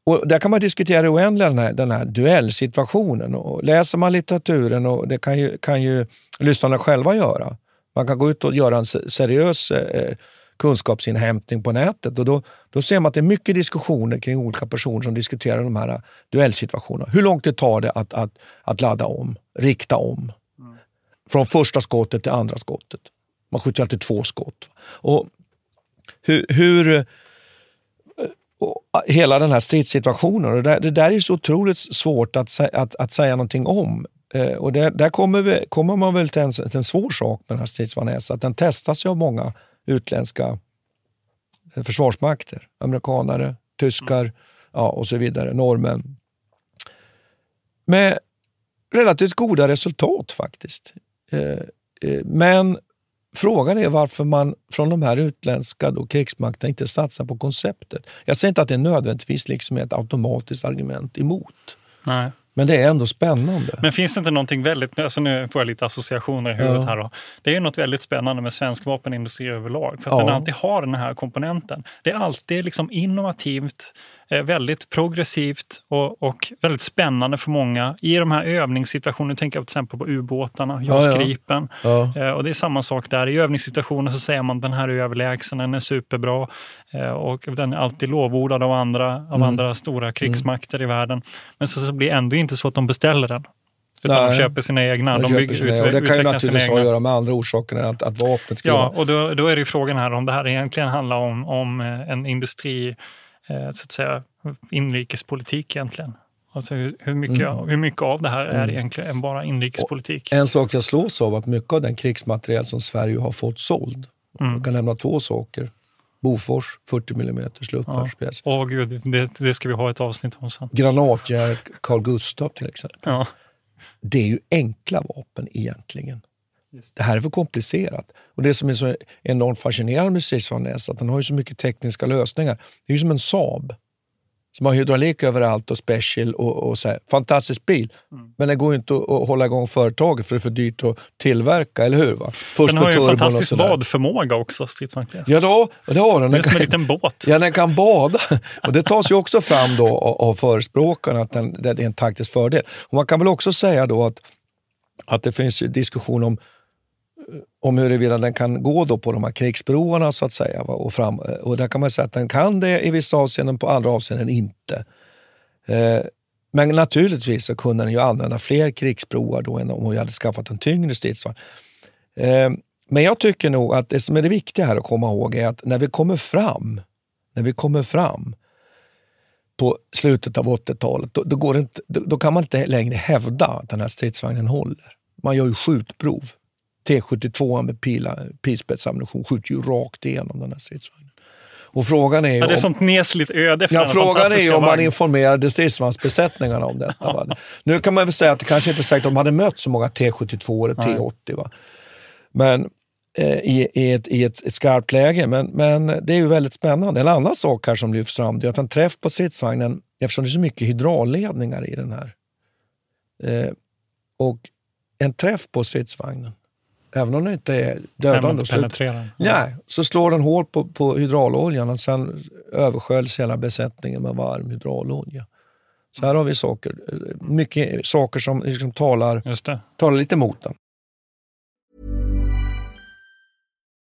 och där kan man diskutera oändligt den här, den här duellsituationen. Och läser man litteraturen, och det kan ju, kan ju lyssnarna själva göra. Man kan gå ut och göra en seriös eh, kunskapsinhämtning på nätet och då, då ser man att det är mycket diskussioner kring olika personer som diskuterar de här duellsituationerna. Hur långt det tar det att, att, att ladda om, rikta om. Mm. Från första skottet till andra skottet. Man skjuter alltid två skott. Och hur, hur hela den här stridssituationen. Och det, det där är så otroligt svårt att, att, att säga någonting om. Eh, och det, där kommer, vi, kommer man väl till en, till en svår sak med den här stridsvagnen S, att den testas ju av många utländska eh, försvarsmakter. Amerikanare, tyskar ja, och så vidare, norrmän. Med relativt goda resultat faktiskt. Eh, eh, men Frågan är varför man från de här utländska då, krigsmakterna inte satsar på konceptet. Jag säger inte att det nödvändigtvis liksom är ett automatiskt argument emot. Nej. Men det är ändå spännande. Men finns det inte någonting väldigt, alltså nu får jag lite associationer i huvudet ja. här då. Det är ju något väldigt spännande med svensk vapenindustri överlag. För att ja. den alltid har den här komponenten. Det är alltid liksom innovativt, väldigt progressivt och, och, väldigt spännande för många. I de här övningssituationerna, tänker jag till exempel på ubåtarna, JAS ja, Gripen. Ja. Ja. Eh, och det är samma sak där. I övningssituationer så säger man den här är överlägsen, den är superbra eh, och den är alltid lovordad av andra, av mm. andra stora krigsmakter mm. i världen. Men så, så blir det ändå inte så att de beställer den. Utan Nej, de köper sina egna. De, de bygger, sina, ut, och det kan ju naturligtvis ha att göra med andra orsaker än att, att vapnet ska Ja, och då, då är det frågan här om det här egentligen handlar om, om en industri Eh, så att säga, inrikespolitik egentligen. Alltså hur, mycket, mm. hur mycket av det här är mm. egentligen bara inrikespolitik? Och en sak jag slås av att mycket av den krigsmateriel som Sverige har fått såld, mm. jag kan nämna två saker. Bofors 40 mm luftvärnspjäs. Ja. Åh gud, det, det, ska vi ha ett avsnitt om sen. Granatgevär Carl Gustaf till exempel. Ja. Det är ju enkla vapen egentligen. Det här är för komplicerat. Och Det som är så enormt fascinerande med stridsvagnen är att den har så mycket tekniska lösningar. Det är ju som en Saab som har hydraulik överallt och special. och, och så här. Fantastisk bil, mm. men det går inte att, att, hålla igång företaget för det är för dyrt att tillverka, eller hur? Va? Först den har ju en fantastisk badförmåga också, stridsvagnen. Ja, då, det har den. Det är som en liten båt. Ja, den kan bada. Och det tas ju också fram då av, av förespråkarna att den, det är en taktisk fördel. Och man kan väl också säga då att, att det finns diskussion om om huruvida den kan gå då på de här krigsbroarna så att säga. Och, fram, eh, och där kan man säga att den kan det i vissa avseenden, på andra avseenden inte. Eh, men naturligtvis så kunde den ju använda fler krigsbroar då än om vi hade skaffat en tyngre stridsvagn. Eh, men jag tycker nog att det som är det viktiga här att komma ihåg är att när vi kommer fram, när vi kommer fram på slutet av 80-talet, då, då, går inte, då, då, kan man inte längre hävda att den här stridsvagnen håller. Man gör ju skjutprov. T72 med pilspetsammunition skjuter ju rakt igenom den här stridsvagnen. Och frågan är ja, det är om, sånt nesligt öde för ja, Frågan är om man informerade stridsvagnsbesättningarna om detta. Va? Nu kan man väl säga att det kanske inte är säkert att de hade mött så många T72 eller T80. Va? Men eh, i, i, ett, i ett, ett, skarpt läge. Men, men det är ju väldigt spännande. En annan sak här som lyfts fram är att en träff på stridsvagnen, eftersom det är så mycket hydraulledningar i den här, eh, och en träff på stridsvagnen även om den inte är dödande, så, nej, så slår den hål på, på hydrauloljan och sen översköljs hela besättningen med varm hydraulolja. Så här har vi saker, mycket saker som liksom talar, talar lite emot den.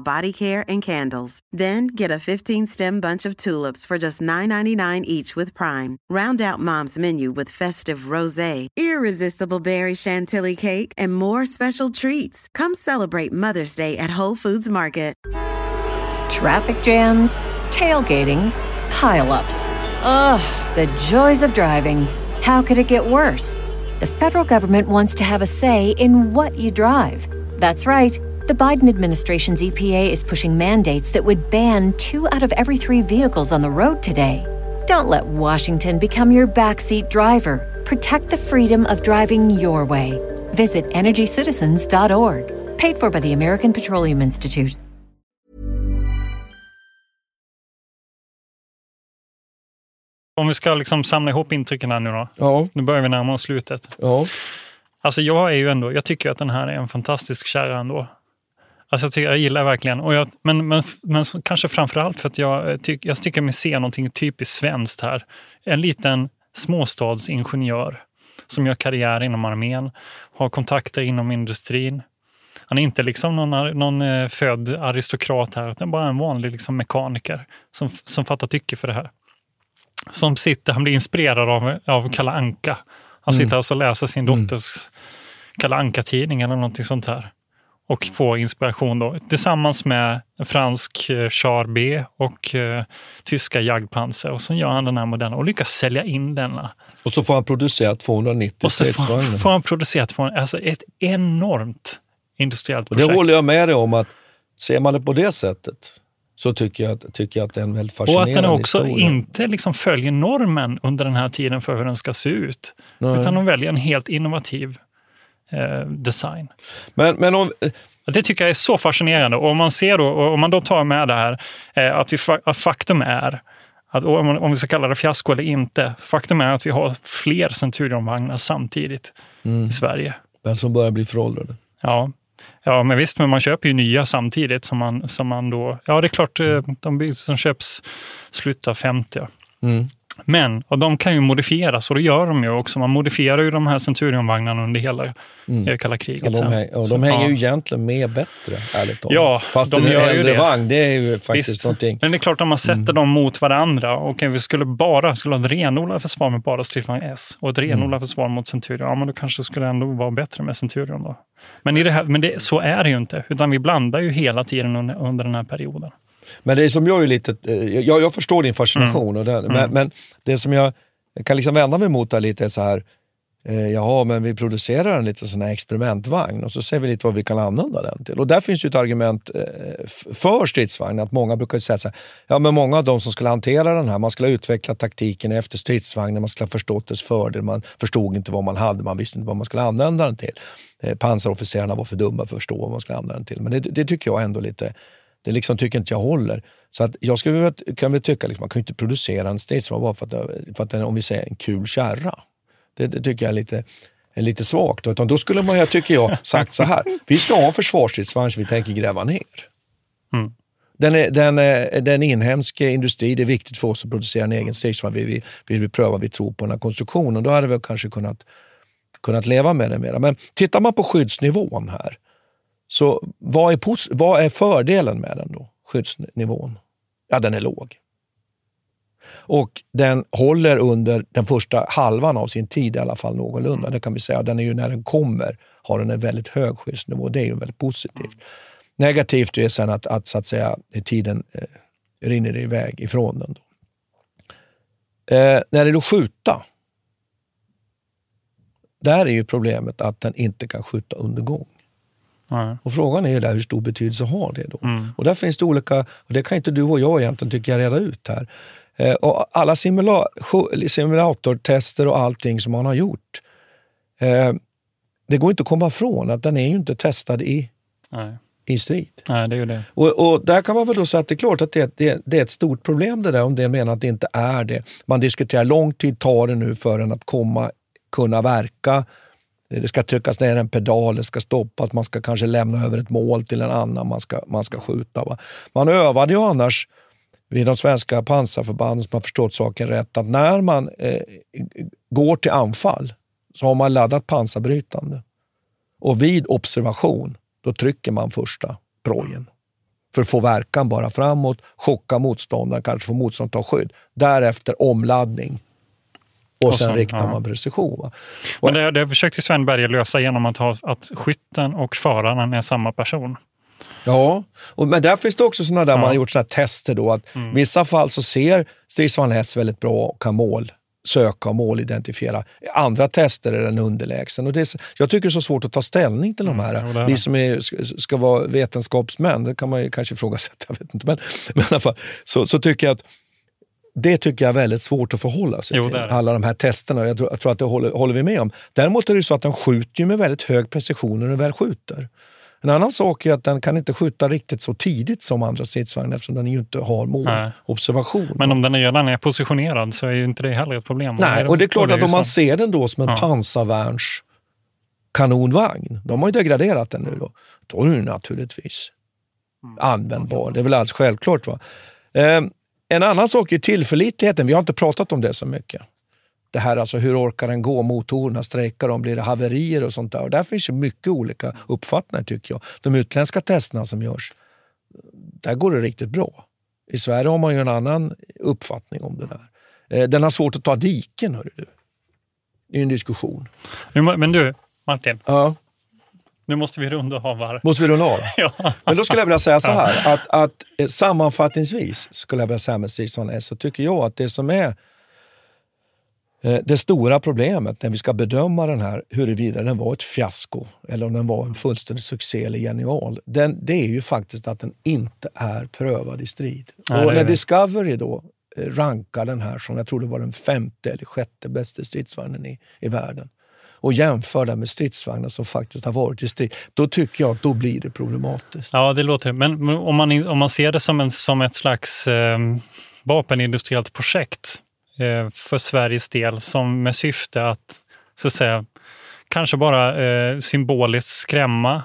body care and candles. Then get a 15 stem bunch of tulips for just $9.99 each with Prime. Round out mom's menu with festive rose, irresistible berry chantilly cake, and more special treats. Come celebrate Mother's Day at Whole Foods Market. Traffic jams, tailgating, pileups. Ugh, the joys of driving. How could it get worse? The federal government wants to have a say in what you drive. That's right. The Biden administration's EPA is pushing mandates that would ban two out of every three vehicles on the road today. Don't let Washington become your backseat driver. Protect the freedom of driving your way. Visit EnergyCitizens.org. Paid for by the American Petroleum Institute. Om vi ska liksom samla ihop intrycken här nu då. Ja. Nu börjar vi närma oss slutet. Ja. Alltså jag är ju ändå, jag tycker att den här är en fantastisk kärra ändå. Alltså jag, jag gillar verkligen. Och jag, men, men, men kanske framför allt för att jag, tyck, jag tycker mig se någonting typiskt svenskt här. En liten småstadsingenjör som gör karriär inom armén, har kontakter inom industrin. Han är inte liksom någon, någon eh, född aristokrat här, utan bara en vanlig liksom mekaniker som, som fattar tycke för det här. Som sitter, han blir inspirerad av, av Kalle Anka. Han sitter mm. alltså och läser sin mm. dotters mm. Kalle Anka-tidning eller någonting sånt här och få inspiration då, tillsammans med fransk eh, Char B och eh, tyska Jagdpanzer. Och så gör han den här modellen och lyckas sälja in denna. Och så får han producera 290 stridsvagnar. Och så får han producera 200, alltså ett enormt industriellt projekt. Och det håller jag med dig om att ser man det på det sättet så tycker jag, tycker jag att det är en väldigt fascinerande Och att den också historia. inte liksom följer normen under den här tiden för hur den ska se ut. Nej. Utan de väljer en helt innovativ eh, design. Men, men om... Det tycker jag är så fascinerande. Och om man ser då, om man då tar med det här eh, att, vi, att faktum är att om vi ska kalla det fiasko eller inte, faktum är att vi har fler Centurion-vagnar samtidigt mm. i Sverige. Men som börjar bli föråldrade. Ja. Ja, men visst, men man köper ju nya samtidigt som man, som man då... Ja, det är klart, eh, de, de köps av 50. Mm. Men och de kan ju modifieras och det gör de ju också. Man modifierar ju de här Centurion-vagnarna under hela mm. kalla kriget. Ja, de, häng, och de hänger ja. ju egentligen med bättre, ärligt talat. Ja, Fast de en gör äldre det. vagn, det är ju faktiskt Visst. någonting. Men det är klart, om man sätter mm. dem mot varandra och vi skulle bara skulle ha ett renodlat försvar med bara stridsvagn S och ett renodlat mm. försvar mot Centurion, ja men då kanske det skulle ändå vara bättre med Centurion då. Men, i det här, men det, så är det ju inte, utan vi blandar ju hela tiden under, under den här perioden. Men det som jag är lite, eh, jag, jag förstår din fascination, mm. och den, mm. men, men, det som jag kan liksom vända mig mot är lite så här, eh, jaha men vi producerar en liten sån här experimentvagn och så ser vi lite vad vi kan använda den till. Och där finns ju ett argument eh, för stridsvagn, att många brukar säga så här, ja men många av de som skulle hantera den här, man skulle ha utvecklat taktiken efter stridsvagnen, man skulle ha förstått dess fördel, man förstod inte vad man hade, man visste inte vad man skulle använda den till. Pansarofficerarna var för dumma för att förstå vad man skulle använda den till. Men det, det tycker jag ändå lite det liksom tycker inte jag håller. Så att jag skulle, kan väl tycka liksom, man kan inte producera en stridsvagn bara för att, för att den om vi säger en kul kärra. Det, det tycker jag är lite, är lite svagt. Utan då skulle man, jag tycker jag, sagt så här. Vi ska ha en försvarsstridsvagn som vi tänker gräva ner. Mm. Den är, den, är, den inhemsk industri, det är viktigt för oss att producera en egen stridsvagn. Vi vill, vi vill pröva, vi tror på den här konstruktionen. Då hade vi kanske kunnat, kunnat leva med det mera. Men tittar man på skyddsnivån här så vad är, vad är fördelen med den då? Skyddsnivån? Ja, den är låg. Och den håller under den första halvan av sin tid i alla fall någorlunda. Det kan vi säga. Den är ju när den kommer har den en väldigt hög skyddsnivå. Det är ju väldigt positivt. Negativt är sen att, att, så att säga, tiden eh, rinner iväg ifrån den. Då. Eh, när det gäller att skjuta, där är ju problemet att den inte kan skjuta under gång. Nej. Och Frågan är där, hur stor betydelse har det då? Mm. Och där finns det olika, och det kan inte du och jag egentligen tycker jag reda ut här. Eh, och alla simula simulatortester och allting som man har gjort, eh, det går inte att komma ifrån att den är ju inte testad i, Nej. i strid. Nej, det är det. Och, och, där kan man väl då säga att det är klart att det, det, det är ett stort problem det där, om det menar att det inte är det. Man diskuterar lång tid tar det nu för den att komma, kunna verka det ska tryckas ner en pedal, det ska stoppas, man ska kanske lämna över ett mål till en annan man ska, man ska skjuta. Va? Man övade ju annars vid de svenska pansarförbanden som har förstått saken rätt att när man eh, går till anfall så har man laddat pansarbrytande. Och vid observation, då trycker man första projen för att få verkan bara framåt, chocka motståndaren, kanske få motståndaren att ta skydd. Därefter omladdning och, sen, sen riktar ja. man precision. Va? Men det, det försökte Sven Berger lösa genom att ha att skytten och föraren är samma person. Ja, och, men där finns det också såna där ja. man har gjort såna tester. Då, att mm. I vissa fall så ser stridsvagn S väldigt bra och kan mål söka och målidentifiera. I andra tester är den underlägsen. Och det är, jag tycker det är så svårt att ta ställning till de mm, här. Vi som är, ska vara vetenskapsmän, det kan man ju kanske ifrågasätta, [LAUGHS] jag vet inte. Men, men i alla fall, så, så tycker jag att det tycker jag är väldigt svårt att förhålla sig jo, till. Alla de här testerna. Jag tror, jag tror att det håller, håller, vi med om. Däremot är det så att den skjuter med väldigt hög precision när den väl skjuter. En annan sak är att den kan inte skjuta riktigt så tidigt som andra stridsvagnar eftersom den ju inte har målobservation. Men om den redan är positionerad så är ju inte det heller ett problem. Nej, och det är klart att om man ser den då som en ja. pansarvärns kanonvagn, de har ju degraderat den nu då, då är den naturligtvis användbar. Det är väl alldeles självklart. Va? Eh, en annan sak är tillförlitligheten. Vi har inte pratat om det så mycket. Det här alltså, hur orkar den gå? Motorerna strejkar de? Blir det haverier och sånt där? Och där finns ju mycket olika uppfattningar tycker jag. De utländska testerna som görs, där går det riktigt bra. I Sverige har man ju en annan uppfattning om det där. Eh, den har svårt att ta diken, hör du. Det är en diskussion. Men du, Martin. Ja. Nu måste vi runda av här. Måste vi runda av? [LAUGHS] ja. Men då skulle jag vilja säga så här, att, att eh, sammanfattningsvis skulle jag vilja säga med Stridsvagn S så tycker jag att det som är eh, det stora problemet när vi ska bedöma den här, huruvida den var ett fiasko eller om den var en fullständig succé eller genial, den, det är ju faktiskt att den inte är prövad i strid. Nej, och när det. Discovery då eh, rankar den här som, jag tror det var den femte eller sjätte bästa stridsvagnen i, i världen och jämför den med stridsvagnar som faktiskt har varit i strid, då tycker jag att då blir det problematiskt. Ja, det låter Men, men om, man, om man ser det som, en, som ett slags eh, vapenindustriellt projekt eh, för Sveriges del som med syfte att, så att säga, kanske bara eh, symboliskt skrämma,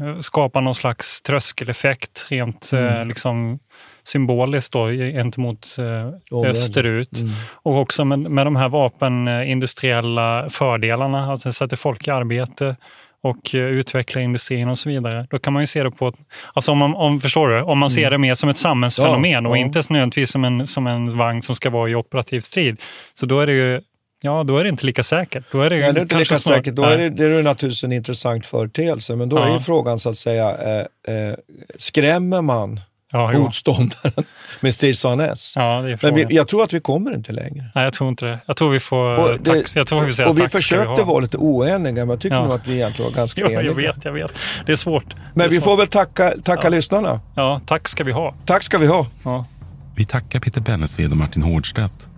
eh, skapa någon slags tröskeleffekt rent eh, Mm. liksom, symboliskt då, gentemot eh, österut. Mm. Och också med, med de här vapenindustriella fördelarna, att det sätter folk i arbete och eh, utvecklar industrin och så vidare. Då kan man ju se det på, alltså om man, om, förstår du, om man ser det mer som ett samhällsfenomen Mm. Ja, och ja. inte nödvändigtvis som en, som en vagn som ska vara i operativ strid. Så då är det ju, ja då är det inte lika säkert. Då är det, Nej, det är inte lika snart- säkert. Då är det, det är naturligtvis en intressant företeelse. Men då är Ja. ju frågan så att säga, eh, eh, skrämmer man Ja, jo. motståndaren [LAUGHS] med stridsvagn S? Ja, Men vi, jag tror att vi kommer inte längre. Nej, jag tror inte det. Jag tror vi får, Och, det, tack, jag tror vi säga och vi tack försökte ha. vara lite oeniga, men jag tycker Ja. nog att vi egentligen var ganska [LAUGHS] eniga. jag vet, jag vet. Det är svårt. Men är vi svårt. får väl tacka, tacka Ja. lyssnarna. Ja, tack ska vi ha. Tack ska vi ha. Ja. Vi tackar Peter Bennesved och Martin Hårdstedt.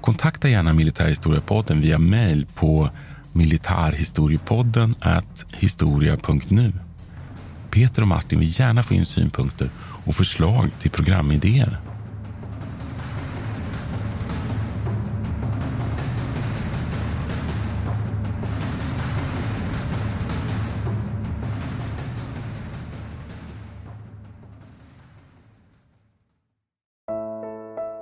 Kontakta gärna Militärhistoriepodden via mail på militarhistoriepodden historia.nu. Peter och Martin vill gärna få in synpunkter och förslag till programidéer.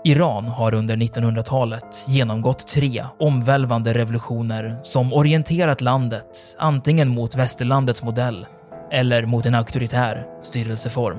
Iran har under 1900-talet genomgått tre omvälvande revolutioner som orienterat landet antingen mot västerlandets modell eller mot en auktoritär styrelseform.